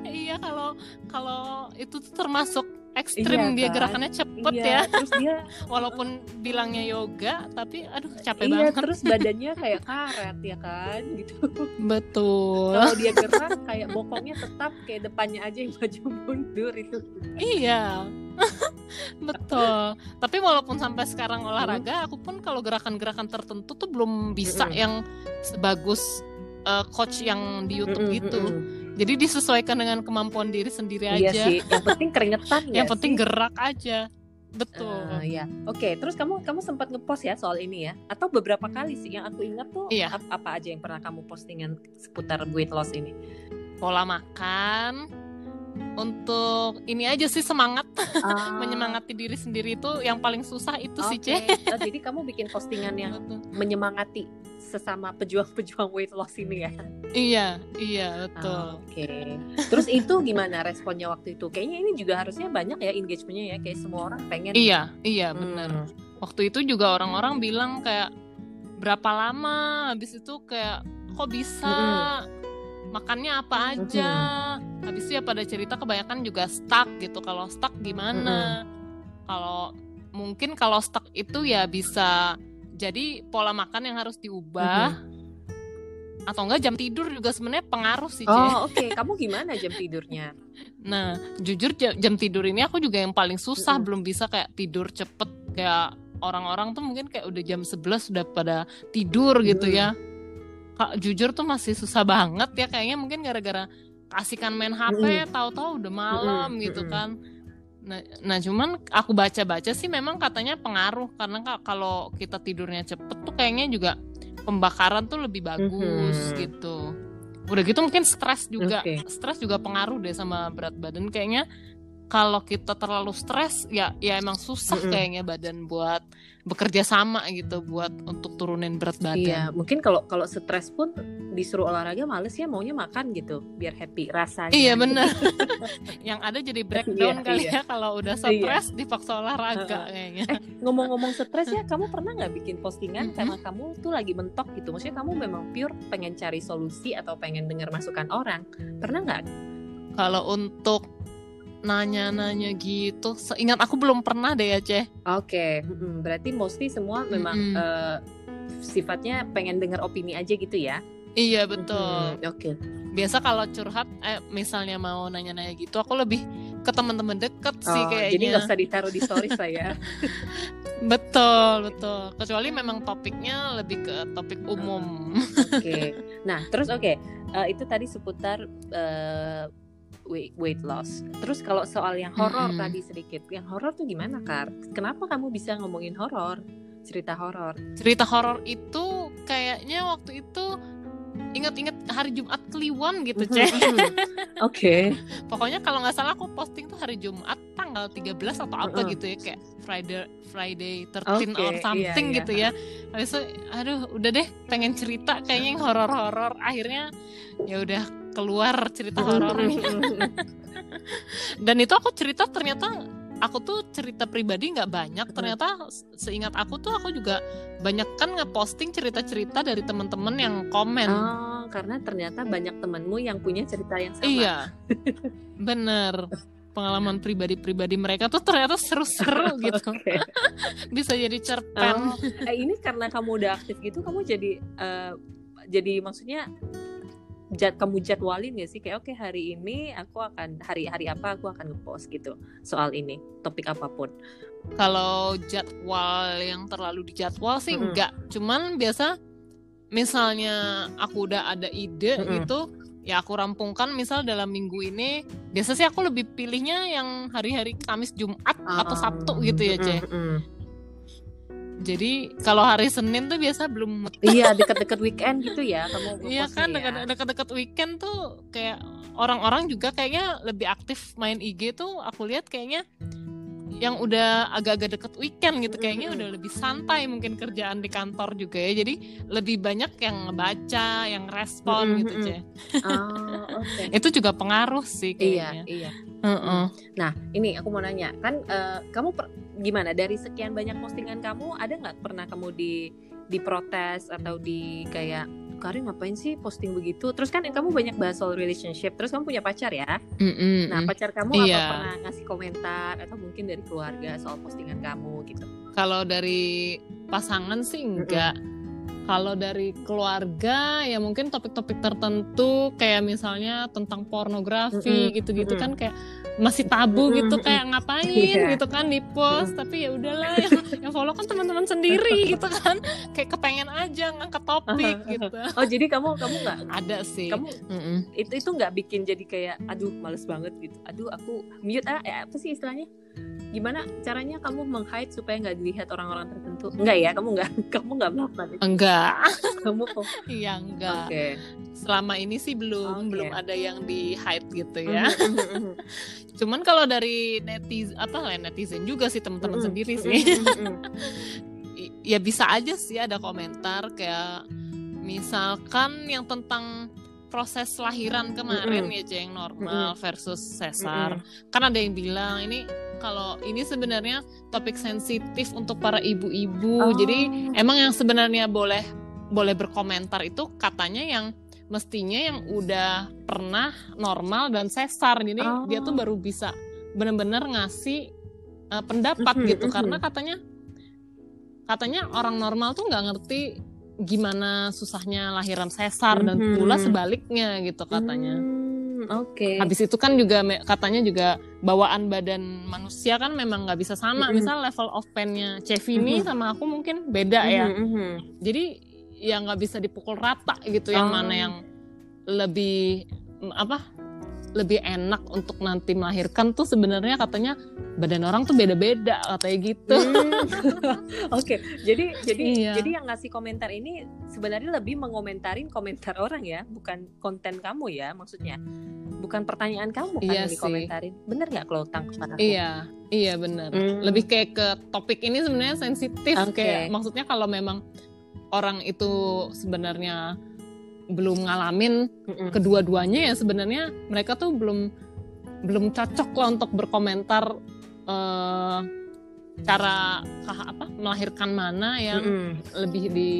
iya kalau kalau itu tuh termasuk ekstrim Iya, dia kan? gerakannya cepet iya, ya. terus dia Walaupun bilangnya yoga tapi aduh capek iya banget. terus badannya kayak karet ya kan gitu. Betul. Kalau dia gerak kayak bokongnya tetap kayak depannya aja yang maju mundur itu. Iya. Betul. Tapi walaupun sampai sekarang olahraga, aku pun kalau gerakan-gerakan tertentu tuh belum bisa yang sebagus uh, coach yang di YouTube gitu. Jadi disesuaikan dengan kemampuan diri sendiri Iya aja. sih. Yang penting keringetan Yang nggak penting sih? gerak aja. Betul. Ah, ya. Oke, terus kamu kamu sempat ngepost ya soal ini ya? Atau beberapa kali sih yang aku ingat tuh Iya. ap- apa aja yang pernah kamu postingan seputar weight loss ini? Pola makan, untuk ini aja sih semangat Ah, menyemangati diri sendiri itu yang paling susah itu sih oke. C Oh, jadi kamu bikin postingan yang menyemangati sesama pejuang-pejuang weight loss ini ya. iya iya Ah, betul Oke. Terus itu gimana responnya waktu itu? Kayaknya ini juga harusnya banyak ya engagementnya ya, kayak semua orang pengen. iya iya Hmm. benar waktu itu juga orang-orang bilang kayak berapa lama habis itu kayak kok bisa makannya apa aja habis itu ya pada cerita kebanyakan juga stuck gitu kalau stuck gimana kalau mungkin kalau stuck itu ya bisa jadi pola makan yang harus diubah atau enggak jam tidur juga sebenarnya pengaruh sih. Oh oke, kamu gimana jam tidurnya? Nah, jujur ja- jam tidur ini aku juga yang paling susah, Mm-mm. belum bisa kayak tidur cepet kayak orang-orang tuh mungkin kayak udah jam 11 sudah pada tidur gitu ya. Kak, jujur tuh masih susah banget ya kayaknya mungkin gara-gara kasihkan main HP, tahu-tahu udah malam Mm-mm, gitu kan. Nah, nah cuman aku baca-baca sih memang katanya pengaruh karena ka- kalau kita tidurnya cepet tuh kayaknya juga pembakaran tuh lebih bagus Mhm. gitu. Udah gitu mungkin stres juga, Oke. stres juga pengaruh deh sama berat badan kayaknya. Kalau kita terlalu stres ya ya emang susah Mhm. kayaknya badan buat bekerja sama gitu buat untuk turunin berat badan. Iya, mungkin kalau kalau stres pun disuruh olahraga males ya maunya makan gitu biar happy rasanya. Iya bener Yang ada jadi breakdown Iya, kali iya. ya Kalau udah Iya. stres dipaksa olahraga kayaknya Eh ngomong-ngomong stres ya, kamu pernah nggak bikin postingan karena kamu tuh lagi mentok gitu? Maksudnya kamu memang pure pengen cari solusi atau pengen dengar masukan orang? Pernah nggak? Kalau untuk nanya-nanya gitu Seingat aku belum pernah deh ya Ceh Oke, mm-mm. berarti mostly semua memang Mm-mm. eh, sifatnya pengen dengar opini aja gitu ya? Iya betul Mhm, Oke. Biasa kalau curhat eh, Misalnya mau nanya-nanya gitu Aku lebih ke teman-teman deket sih Oh, kayaknya jadi nggak usah ditaruh di stories lah ya. Betul betul Kecuali memang topiknya lebih ke topik umum Oke. Nah, terus oke, eh, itu tadi seputar eh, weight, weight loss. Terus kalau soal yang horor Mm-mm. tadi sedikit, yang horor tuh gimana, Kar? Kenapa kamu bisa ngomongin horor? Cerita horor. Cerita horor itu Kayaknya waktu itu Ingat-ingat hari Jumat Kliwon gitu Ceh Mhm. Oke. Pokoknya kalau nggak salah aku posting tuh hari Jumat tanggal 13 atau apa gitu ya kayak Friday Friday 13 Oke, or something iya, iya. gitu ya. Habis itu aduh udah deh pengen cerita kayaknya yang horor-horor akhirnya ya udah keluar cerita horornya. Dan itu aku cerita ternyata aku tuh cerita pribadi nggak banyak ternyata seingat aku tuh aku juga banyak kan ngeposting cerita-cerita dari teman-teman yang komen Oh, karena ternyata banyak temenmu yang punya cerita yang sama. Iya, bener. Pengalaman pribadi-pribadi mereka tuh ternyata seru-seru gitu. Bisa jadi cerpen. Oh, eh, ini karena kamu udah aktif gitu, kamu jadi eh, jadi maksudnya jad, kamu jadwalin ya sih kayak oke hari ini aku akan hari-hari apa aku akan ngepost gitu soal ini topik apa pun. Kalau jadwal yang terlalu dijadwal sih Mm-mm. enggak. Cuman biasa misalnya aku udah ada ide Mm-mm. gitu, ya aku rampungkan misal dalam minggu ini. Biasa sih aku lebih pilihnya yang hari-hari Kamis, Jumat atau Ah, Sabtu gitu ya, Ceh. mm, mm. Jadi kalau hari Senin tuh biasa belum Iya dekat-dekat weekend gitu ya kamu Iya kan ya. dekat-dekat weekend tuh kayak orang-orang juga kayaknya lebih aktif main IG tuh aku lihat kayaknya yang udah agak-agak deket weekend gitu kayaknya udah lebih santai mungkin kerjaan di kantor juga ya jadi lebih banyak yang ngebaca yang respon gitu ceh Oh, oke. itu juga pengaruh sih Iya, kayaknya iya. Heeh. Nah, ini aku mau nanya, kan eh, kamu per- gimana dari sekian banyak postingan kamu ada nggak pernah kamu di diprotes atau di kayak Karin ngapain sih posting begitu? Terus kan kamu banyak bahas soal relationship, terus kamu punya pacar ya? Mm-mm. Nah, pacar kamu apa Iya. pernah ngasih komentar atau mungkin dari keluarga soal postingan kamu gitu? Kalau dari pasangan sih enggak. Kalau dari keluarga ya mungkin topik-topik tertentu kayak misalnya tentang pornografi gitu-gitu mm-mm. kan kayak masih tabu gitu kayak ngapain Iya. gitu kan di post tapi ya udahlah yang, yang follow kan teman-teman sendiri gitu kan kayak kepengen aja ngangkat topik gitu. Oh, jadi kamu kamu nggak Ada sih. kamu Mm-mm. itu itu nggak bikin jadi kayak aduh males banget gitu. Aduh, aku mute ah eh, apa sih istilahnya? Gimana caranya kamu meng-hide supaya nggak dilihat orang-orang tertentu? Enggak ya? Kamu nggak kamu nggak melakukan itu? Enggak. Kamu kok? Iya enggak. Oke. Selama ini sih belum Oke. belum ada yang di hide gitu ya. Mhm, mhm, mhm. cuman kalau dari netizen apa lah netizen juga sih teman-teman sendiri sih. ya bisa aja sih ada komentar kayak misalkan yang tentang proses lahiran kemarin ya Ceng normal versus sesar kan ada yang bilang ini kalau ini sebenarnya topik sensitif untuk para ibu-ibu Oh. jadi emang yang sebenarnya boleh boleh berkomentar itu katanya yang mestinya yang udah pernah normal dan sesar jadi Oh. dia tuh baru bisa benar-benar ngasih uh, pendapat Mhm, gitu mhm. karena katanya katanya orang normal tuh nggak ngerti gimana susahnya lahiran sesar dan pula sebaliknya gitu katanya. Hmm, oke Habis itu kan juga katanya juga bawaan badan manusia kan memang nggak bisa sama. Mhm. Misal level of pain-nya Cevini Mhm. sama aku mungkin beda ya. Mhm, mhm. Jadi ya nggak bisa dipukul rata gitu yang Oh. mana yang lebih mm, apa lebih enak untuk nanti melahirkan tuh sebenarnya katanya badan orang tuh beda-beda katanya gitu. Hmm. Oke, jadi jadi Iya. jadi yang ngasih komentar ini sebenarnya lebih mengomentarin komentar orang ya, bukan konten kamu ya maksudnya. Bukan pertanyaan kamu kan Iya yang sih. dikomentarin. Bener nggak kalau tangkapan aku? Iya, iya benar. Hmm. Lebih kayak ke topik ini sebenarnya sensitif Oke. kayak maksudnya kalau memang orang itu sebenarnya belum ngalamin Mm-mm. kedua-duanya ya sebenarnya mereka tuh belum belum cocok lah untuk berkomentar eh, cara kah- apa melahirkan mana yang Mm-mm. lebih di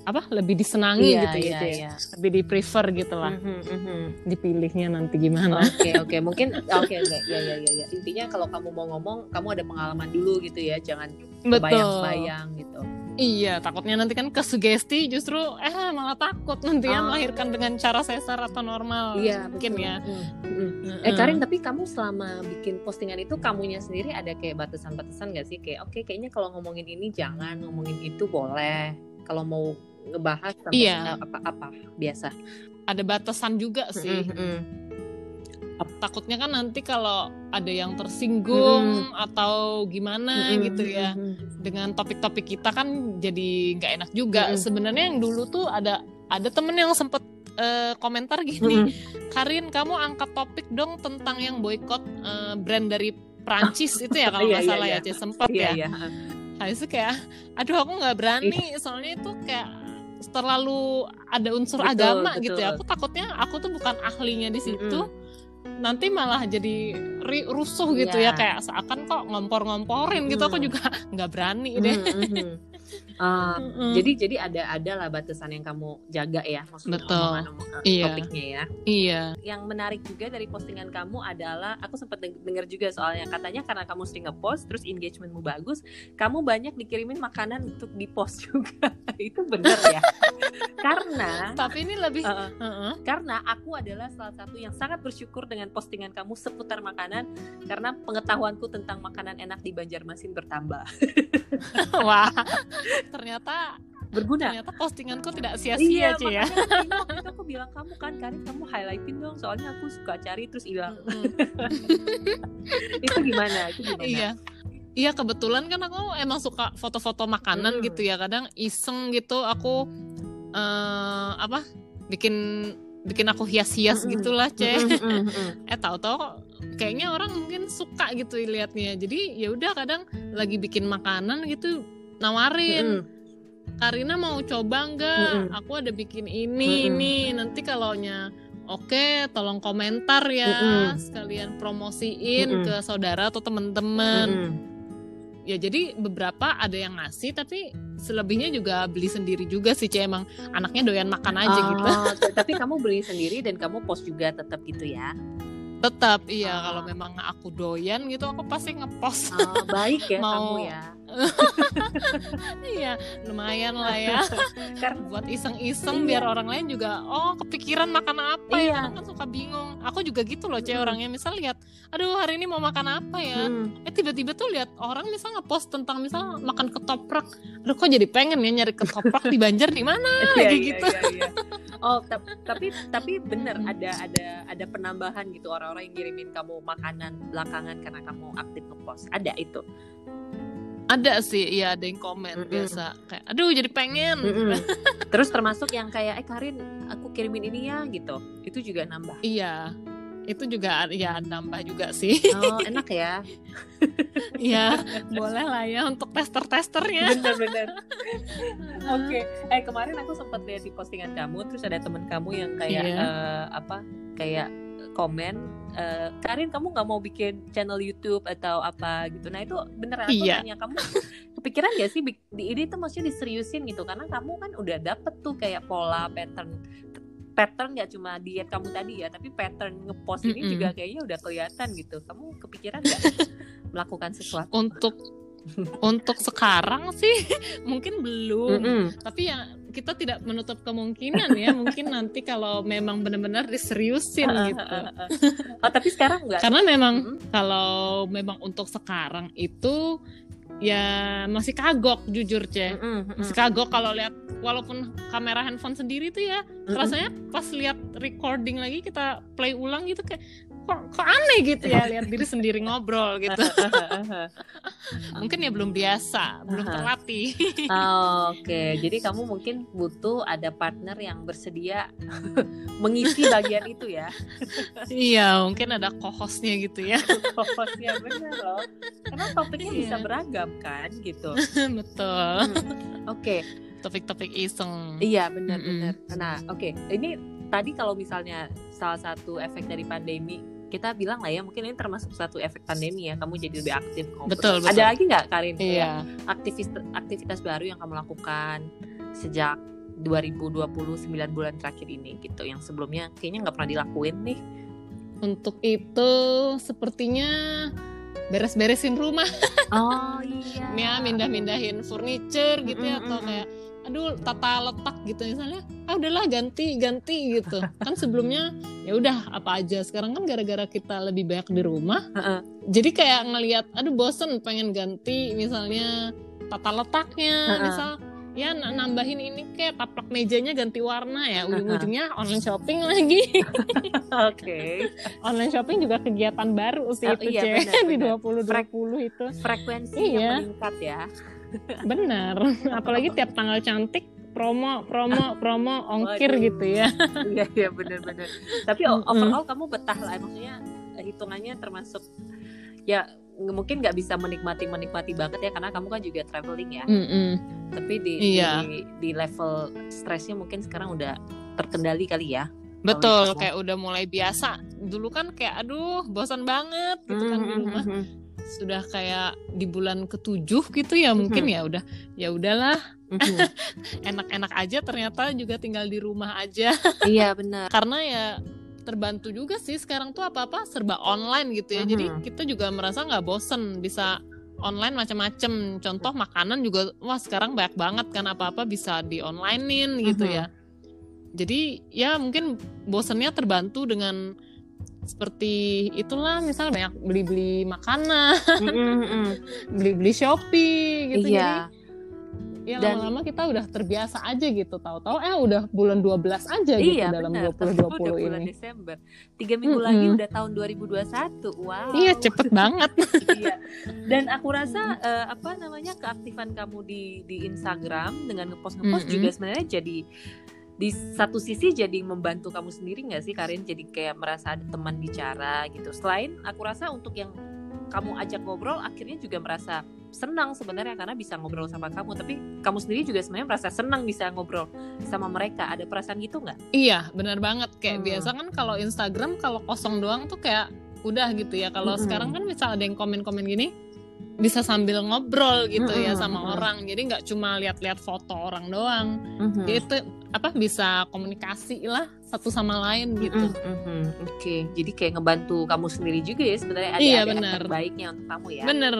apa lebih disenangi Iya, gitu iya, gitu ya iya. lebih di prefer gitu lah Mhm, mhm. dipilihnya nanti gimana Oke oke mungkin oke oke ya ya ya ya intinya kalau kamu mau ngomong kamu ada pengalaman dulu gitu ya jangan bayang-bayang gitu. Iya, takutnya nanti kan kesugesti justru eh malah takut nanti ya Ah. melahirkan dengan cara sesar atau normal. Iya mungkin betul. ya. Mm, mm. Heeh. Eh Karin tapi kamu selama bikin postingan itu kamunya sendiri ada kayak batasan-batasan gak sih kayak oke kayaknya kalau ngomongin ini jangan ngomongin itu boleh kalau mau ngebahas tentang Iya. apa-apa biasa. ada batasan juga sih. Mm, mm, Takutnya kan nanti kalau ada yang tersinggung atau gimana mm, gitu mm, ya mm, dengan topik-topik kita kan jadi nggak enak juga. Mm-mm. Sebenarnya yang dulu tuh ada ada temen yang sempet eh, komentar mm, gini, mm. Karin kamu angkat topik dong tentang yang boykot eh, brand dari Prancis itu ya kalau Iya, nggak iya, salah iya. ya, Cie, sempet Iya ya. iya. Habis itu kayak, aduh aku nggak berani, soalnya itu kayak terlalu ada unsur Betul, agama betul. gitu ya. Aku takutnya aku tuh bukan ahlinya di situ, nanti malah jadi ri- rusuh gitu Iya. ya, kayak seakan kok ngompor-ngomporin gitu. Aku Hmm. juga nggak berani deh. Mm, mm, mm. Ah, Mm-mm. jadi jadi ada ada lah batasan yang kamu jaga ya maksudnya Betul. omongan- Iya. topiknya ya. iya, yang menarik juga dari postingan kamu adalah aku sempat deng- dengar juga soalnya katanya karena kamu sering ngepost terus engagementmu bagus kamu banyak dikirimin makanan untuk dipost juga itu bener ya karena tapi ini lebih, uh, Heeh. karena aku adalah salah satu yang sangat bersyukur dengan postingan kamu seputar makanan karena pengetahuanku tentang makanan enak di Banjarmasin bertambah wah, ternyata berguna ternyata postinganku tidak Iya, sia-sia Ci ya. waktu itu- aku bilang kamu kan Karin kamu highlightin dong soalnya aku suka cari terus hilang Mm-mm. itu gimana itu gimana Iya. Iya kebetulan kan aku emang suka foto-foto makanan Hmm. gitu ya. Kadang iseng gitu aku eh apa bikin bikin aku hias-hias Mm-mm. gitulah, Ceh. Mm, mm, mm. eh tahu-tahu kayaknya orang mungkin suka gitu liatnya. Jadi ya udah kadang lagi bikin makanan gitu nawarin. Mm, Karina mau coba nggak? Mm-mm. Aku ada bikin ini Mm-mm. ini. Nanti kalaunya oke, tolong komentar ya. Mm-mm. Sekalian promosiin Mm-mm. ke saudara atau teman-teman. mm, Ya jadi beberapa ada yang ngasih tapi selebihnya juga beli sendiri juga sih, Cek. Emang anaknya doyan makan aja gitu. Oh, t- tapi kamu beli sendiri dan kamu post juga tetap gitu ya. Tetap iya Ah. kalau memang aku doyan gitu aku pasti ngepost. Oh, baik ya Mau- kamu ya. iya, lumayan lah ya. Karena buat iseng-iseng Iya. biar orang lain juga oh kepikiran makan apa Iya. ya Kadang kan suka bingung aku juga gitu loh cewek Mm. orangnya misal lihat aduh hari ini mau makan apa ya Hmm. eh tiba-tiba tuh lihat orang misal ngepost tentang misal makan ketoprak aduh kok jadi pengen ya nyari ketoprak di Banjar di mana Iya, lagi iya, gitu iya, iya. Oh, ta- tapi tapi bener ada ada ada penambahan gitu orang-orang yang ngirimin kamu makanan belakangan karena kamu aktif ngepost. Ada itu. Ada sih, iya ada yang komen Mm-mm. biasa kayak, aduh jadi pengen. Mm-mm. Terus termasuk yang kayak eh Karin, aku kirimin ini ya gitu. Itu juga nambah. Iya, itu juga ya nambah juga sih. Oh, enak ya. Iya, boleh lah ya untuk tester-testernya. Bener-bener. Oke. Eh kemarin aku sempat lihat di postingan kamu, terus ada temen kamu yang kayak Iya. eh, apa? Kayak komen, eh, Karin kamu nggak mau bikin channel YouTube atau apa gitu. Nah itu beneran aku Iya. tanya kamu kepikiran gak sih di ini tuh maksudnya diseriusin gitu karena kamu kan udah dapet tuh kayak pola pattern pattern nggak cuma diet kamu tadi ya tapi pattern ngepost ini Mm-mm. juga kayaknya udah kelihatan gitu kamu kepikiran nggak melakukan sesuatu Untuk untuk sekarang sih mungkin belum. Mm-mm. Tapi ya kita tidak menutup kemungkinan ya, mungkin nanti kalau memang benar-benar diseriusin gitu. oh tapi sekarang enggak Karena memang Mm-mm. kalau memang untuk sekarang itu ya masih kagok jujur ceh. Mm-mm, Masih mm-mm. kagok kalau lihat walaupun kamera handphone sendiri tuh ya Mm-mm. rasanya pas lihat recording lagi kita play ulang gitu kayak kok, kok aneh gitu ya lihat diri sendiri ngobrol gitu. Mungkin ya belum biasa, belum terlatih. Oh, Oke, jadi kamu mungkin butuh ada partner yang bersedia mengisi bagian itu ya. iya, mungkin ada co-hostnya gitu ya. Fokusnya bener loh. Karena topiknya bisa Iya. beragam kan gitu. Betul. Hmm. Oke, Topik-topik iseng. iya benar-benar. Nah, oke, ini tadi kalau misalnya salah satu efek dari pandemi kita bilang lah ya mungkin ini termasuk satu efek pandemi ya kamu jadi lebih aktif. Betul, betul. ada lagi nggak Karin Iya. aktivis aktivitas baru yang kamu lakukan sejak 2020 9 bulan terakhir ini gitu yang sebelumnya kayaknya nggak pernah dilakuin nih Untuk itu sepertinya beres-beresin rumah oh iya ya mindah-mindahin furniture gitu ya Mm-mm, atau mm-mm. kayak aduh tata letak gitu. Misalnya ah udahlah ganti ganti gitu. Kan sebelumnya ya udah apa aja. Sekarang kan gara-gara kita lebih banyak di rumah Heeh. jadi kayak ngelihat aduh bosen pengen ganti misalnya tata letaknya Heeh. misal. Ya nambahin ini kayak taplak mejanya ganti warna ya. Ujung-ujungnya online shopping lagi. Oke. Online shopping juga kegiatan baru sih Oh, itu iya, cewek benar, di benar. 2020 itu. frekuensi Iya. yang meningkat ya benar apalagi tiap tanggal cantik promo promo promo ongkir Waduh. gitu ya. Iya iya benar-benar tapi overall kamu betah lah maksudnya eh, hitungannya termasuk ya mungkin nggak bisa menikmati menikmati banget ya karena kamu kan juga traveling ya. Mm-mm. tapi di Iya. di, di level stresnya mungkin sekarang udah terkendali kali ya betul kayak udah mulai biasa. Dulu kan kayak aduh bosan banget gitu kan di rumah. Mhm, sudah kayak di bulan ketujuh gitu ya mungkin ya udah. Ya udahlah. Enak-enak aja ternyata juga tinggal di rumah aja. Iya benar. Karena ya terbantu juga sih sekarang tuh apa-apa serba online gitu ya. Jadi kita juga merasa nggak bosen bisa online macam-macam contoh makanan juga wah sekarang banyak banget kan apa-apa bisa di onlinein gitu ya jadi ya mungkin bosennya terbantu dengan seperti itulah misal banyak beli-beli makanan beli-beli shopee gitu jadi iya ya Dan- lama-lama kita udah terbiasa aja gitu tahu-tahu eh udah bulan 12 aja gitu iya dalam benar 2020 udah bulan ini Desember tiga minggu Mm-mm. lagi udah tahun 2021 wow Iya cepet banget. Iya. Dan aku rasa eh, apa namanya keaktifan kamu di di Instagram dengan ngepost ngepost Mm-mm. juga sebenarnya jadi di satu sisi jadi membantu kamu sendiri nggak sih Karin jadi kayak merasa ada teman bicara gitu. Selain aku rasa untuk yang kamu ajak ngobrol akhirnya juga merasa senang sebenarnya karena bisa ngobrol sama kamu tapi kamu sendiri juga sebenarnya merasa senang bisa ngobrol sama mereka ada perasaan gitu nggak? Iya benar banget. Kayak Hmm. biasa kan kalau Instagram kalau kosong doang tuh kayak udah gitu ya. Kalau Mm-mm. sekarang kan misal ada yang komen-komen gini bisa sambil ngobrol gitu ya Mm-mm, sama mm-mm. orang. Jadi nggak cuma lihat-lihat foto orang doang. Mhm. Jadi itu apa bisa komunikasi lah satu sama lain gitu. Mhm, mhm. Oke, jadi kayak ngebantu kamu sendiri juga ya sebenarnya ada, Iya, ada efek baiknya untuk kamu ya. Bener.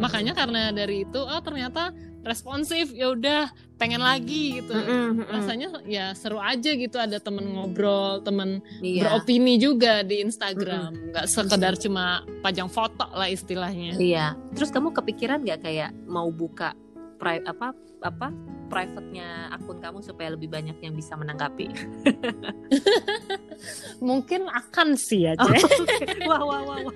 Makanya karena dari itu oh ternyata responsif ya udah pengen lagi gitu. Mhm, mhm. Rasanya ya seru aja gitu ada temen ngobrol, temen Iya. beropini juga di Instagram, nggak sekedar cuma pajang foto lah istilahnya. Iya. Terus kamu kepikiran nggak kayak mau buka pri apa apa private-nya akun kamu supaya lebih banyak yang bisa menanggapi? Mungkin akan sih ya, Oh, oke. wah, wah, wah, wah.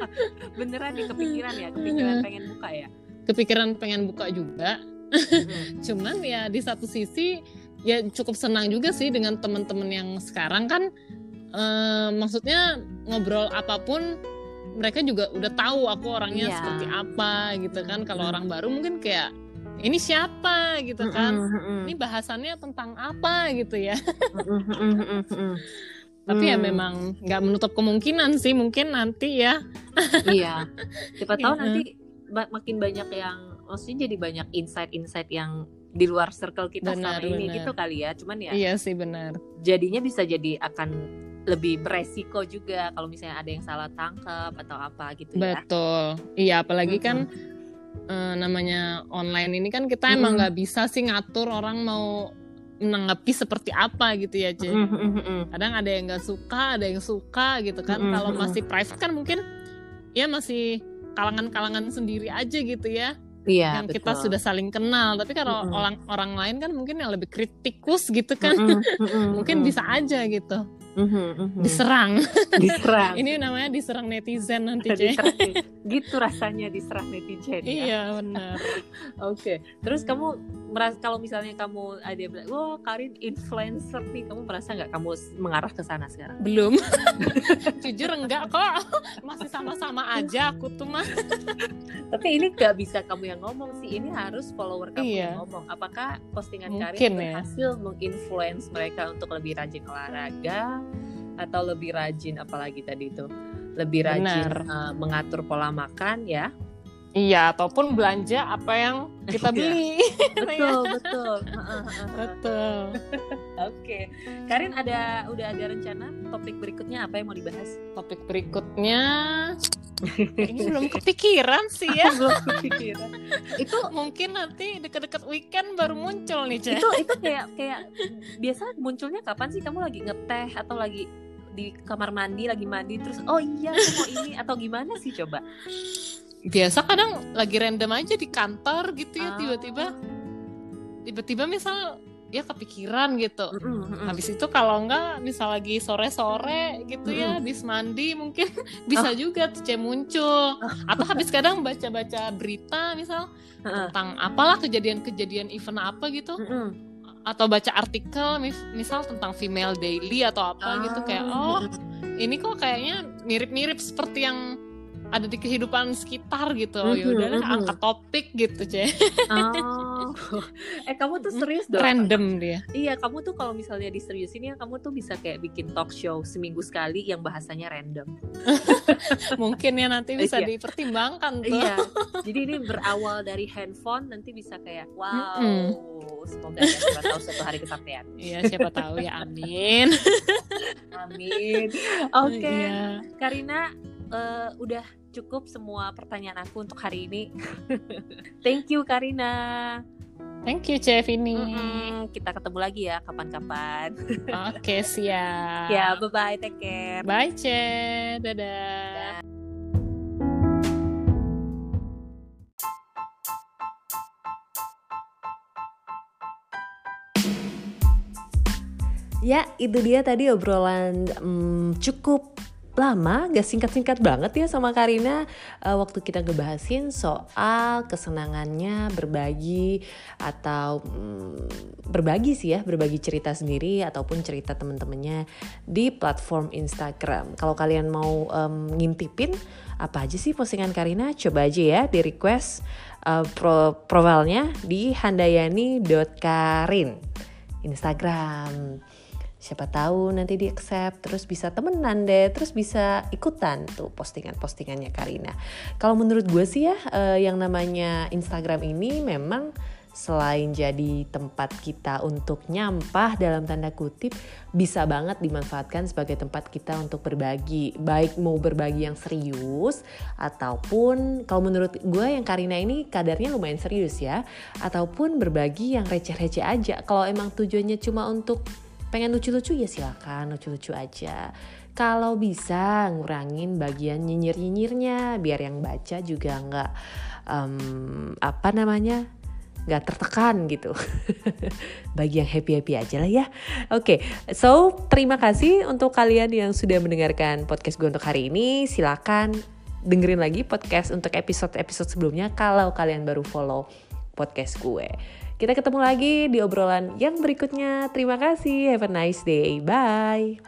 Beneran nih kepikiran ya, kepikiran pengen buka ya. Kepikiran pengen buka juga. Cuman ya di satu sisi ya cukup senang juga sih dengan teman-teman yang sekarang kan eh, maksudnya ngobrol apa pun mereka juga udah tahu aku orangnya Iya. seperti apa gitu kan. Kalau orang baru mungkin kayak ini siapa gitu kan. Ini bahasannya tentang apa gitu ya. Tapi ya Hmm. memang nggak menutup kemungkinan sih mungkin nanti ya. iya siapa tahu nanti makin banyak yang maksudnya jadi banyak insight-insight yang di luar circle kita Benar, selama ini benar. gitu kali ya cuman ya Iya sih benar. jadinya bisa jadi akan lebih beresiko juga kalau misalnya ada yang salah tangkap atau apa gitu ya Betul. Iya, apalagi kan eh, namanya online ini kan kita emang Mm-mm. nggak bisa sih ngatur orang mau menanggapi seperti apa gitu ya, Ce. Mm, mm, mm, mm. Kadang ada yang nggak suka, ada yang suka gitu kan. Mm-mm, Kalau mm-mm. masih private kan mungkin ya masih kalangan-kalangan sendiri aja gitu ya, iya yang kita betul. sudah saling kenal. Tapi kalau Mm-mm. orang orang lain kan mungkin yang lebih kritikus gitu kan, Mm, mm, mm, mungkin mm. bisa aja gitu Mm, mm, mm. diserang. diserang Ini namanya diserang netizen nanti. Diserang. gitu rasanya diserang netizen ya Iya benar. Oke, terus kamu merasa kalau misalnya kamu ada yang bilang, wah Karin influencer nih, kamu merasa nggak kamu mengarah ke sana sekarang? Belum. Jujur enggak kok. Masih sama-sama aja aku tuh mah. Tapi ini nggak bisa kamu yang ngomong sih, ini harus follower kamu Iya. yang ngomong. Apakah postingan Mungkin Karin ya. berhasil menginfluence mereka untuk lebih rajin olahraga atau lebih rajin apalagi tadi itu? Lebih rajin Benar. uh, mengatur pola makan ya? Iya, ataupun belanja apa yang kita Iya. beli. Betul, betul. Heeh, heeh. Betul. Oke, Karin ada udah ada rencana topik berikutnya apa yang mau dibahas? Topik berikutnya kayaknya belum kepikiran sih ya. belum kepikiran. itu Mungkin nanti deket-deket weekend baru muncul nih, Cek. itu itu kayak kayak biasa munculnya kapan sih kamu lagi ngeteh atau lagi di kamar mandi lagi mandi terus oh iya aku mau ini atau gimana sih coba? Biasa kadang lagi random aja di kantor gitu ya Ah. tiba-tiba. Tiba-tiba misal ya kepikiran gitu. Mm-mm, mm-mm. Habis itu kalau enggak misal lagi sore-sore gitu ya habis mandi mungkin bisa juga tuh Cek muncul atau habis kadang baca-baca berita misal Heeh. tentang apalah kejadian-kejadian event apa gitu Mm-mm. atau baca artikel mis- misal tentang female daily atau apa gitu kayak Ah, oh ini kok kayaknya mirip-mirip seperti yang ada di kehidupan sekitar gitu oh, ya Mhm, udahlah mhm. angkat topik gitu Cek Oh. eh kamu tuh serius dong? random dia Iya, kamu tuh kalau misalnya diseriusin ya kamu tuh bisa kayak bikin talk show seminggu sekali yang bahasanya random. mungkin ya nanti bisa Iya. dipertimbangkan tuh Iya. Jadi ini berawal dari handphone nanti bisa kayak wow. Mm-mm. Semoga ya siapa tahu suatu hari kesampaian. Iya siapa tahu ya amin. Amin. Oke, Iya. Karina eh, udah cukup semua pertanyaan aku untuk hari ini. Thank you Karina. Thank you Chef ini. Mm-mm, Kita ketemu lagi ya kapan-kapan. Oke siap. ya, bye bye, take care. Bye Ce. Dadah. Ya, itu dia tadi obrolan hmm, cukup lama, gak singkat-singkat banget ya sama Karina. Eh, waktu kita ngebahasin soal kesenangannya berbagi atau hmm, berbagi sih ya, berbagi cerita sendiri ataupun cerita temen-temennya di platform Instagram. Kalau kalian mau em, ngintipin apa aja sih postingan Karina, coba aja ya di request eh, pro profilnya di handayani.karin Instagram siapa tahu nanti di accept terus bisa temenan deh terus bisa ikutan tuh postingan-postingannya Karina. Kalau menurut gue sih ya eh, yang namanya Instagram ini memang selain jadi tempat kita untuk nyampah dalam tanda kutip bisa banget dimanfaatkan sebagai tempat kita untuk berbagi. Baik mau berbagi yang serius ataupun kalau menurut gue yang Karina ini kadarnya lumayan serius ya ataupun berbagi yang receh-receh aja. Kalau emang tujuannya cuma untuk pengen lucu-lucu ya silakan lucu-lucu aja kalau bisa ngurangin bagian nyinyir-nyinyirnya biar yang baca juga nggak em, apa namanya nggak tertekan gitu. Bagi yang happy-happy aja lah ya. Oke, okay, so terima kasih untuk kalian yang sudah mendengarkan podcast gue untuk hari ini. Silakan dengerin lagi podcast untuk episode-episode sebelumnya kalau kalian baru follow podcast gue. Kita ketemu lagi di obrolan yang berikutnya. Terima kasih. Have a nice day. Bye.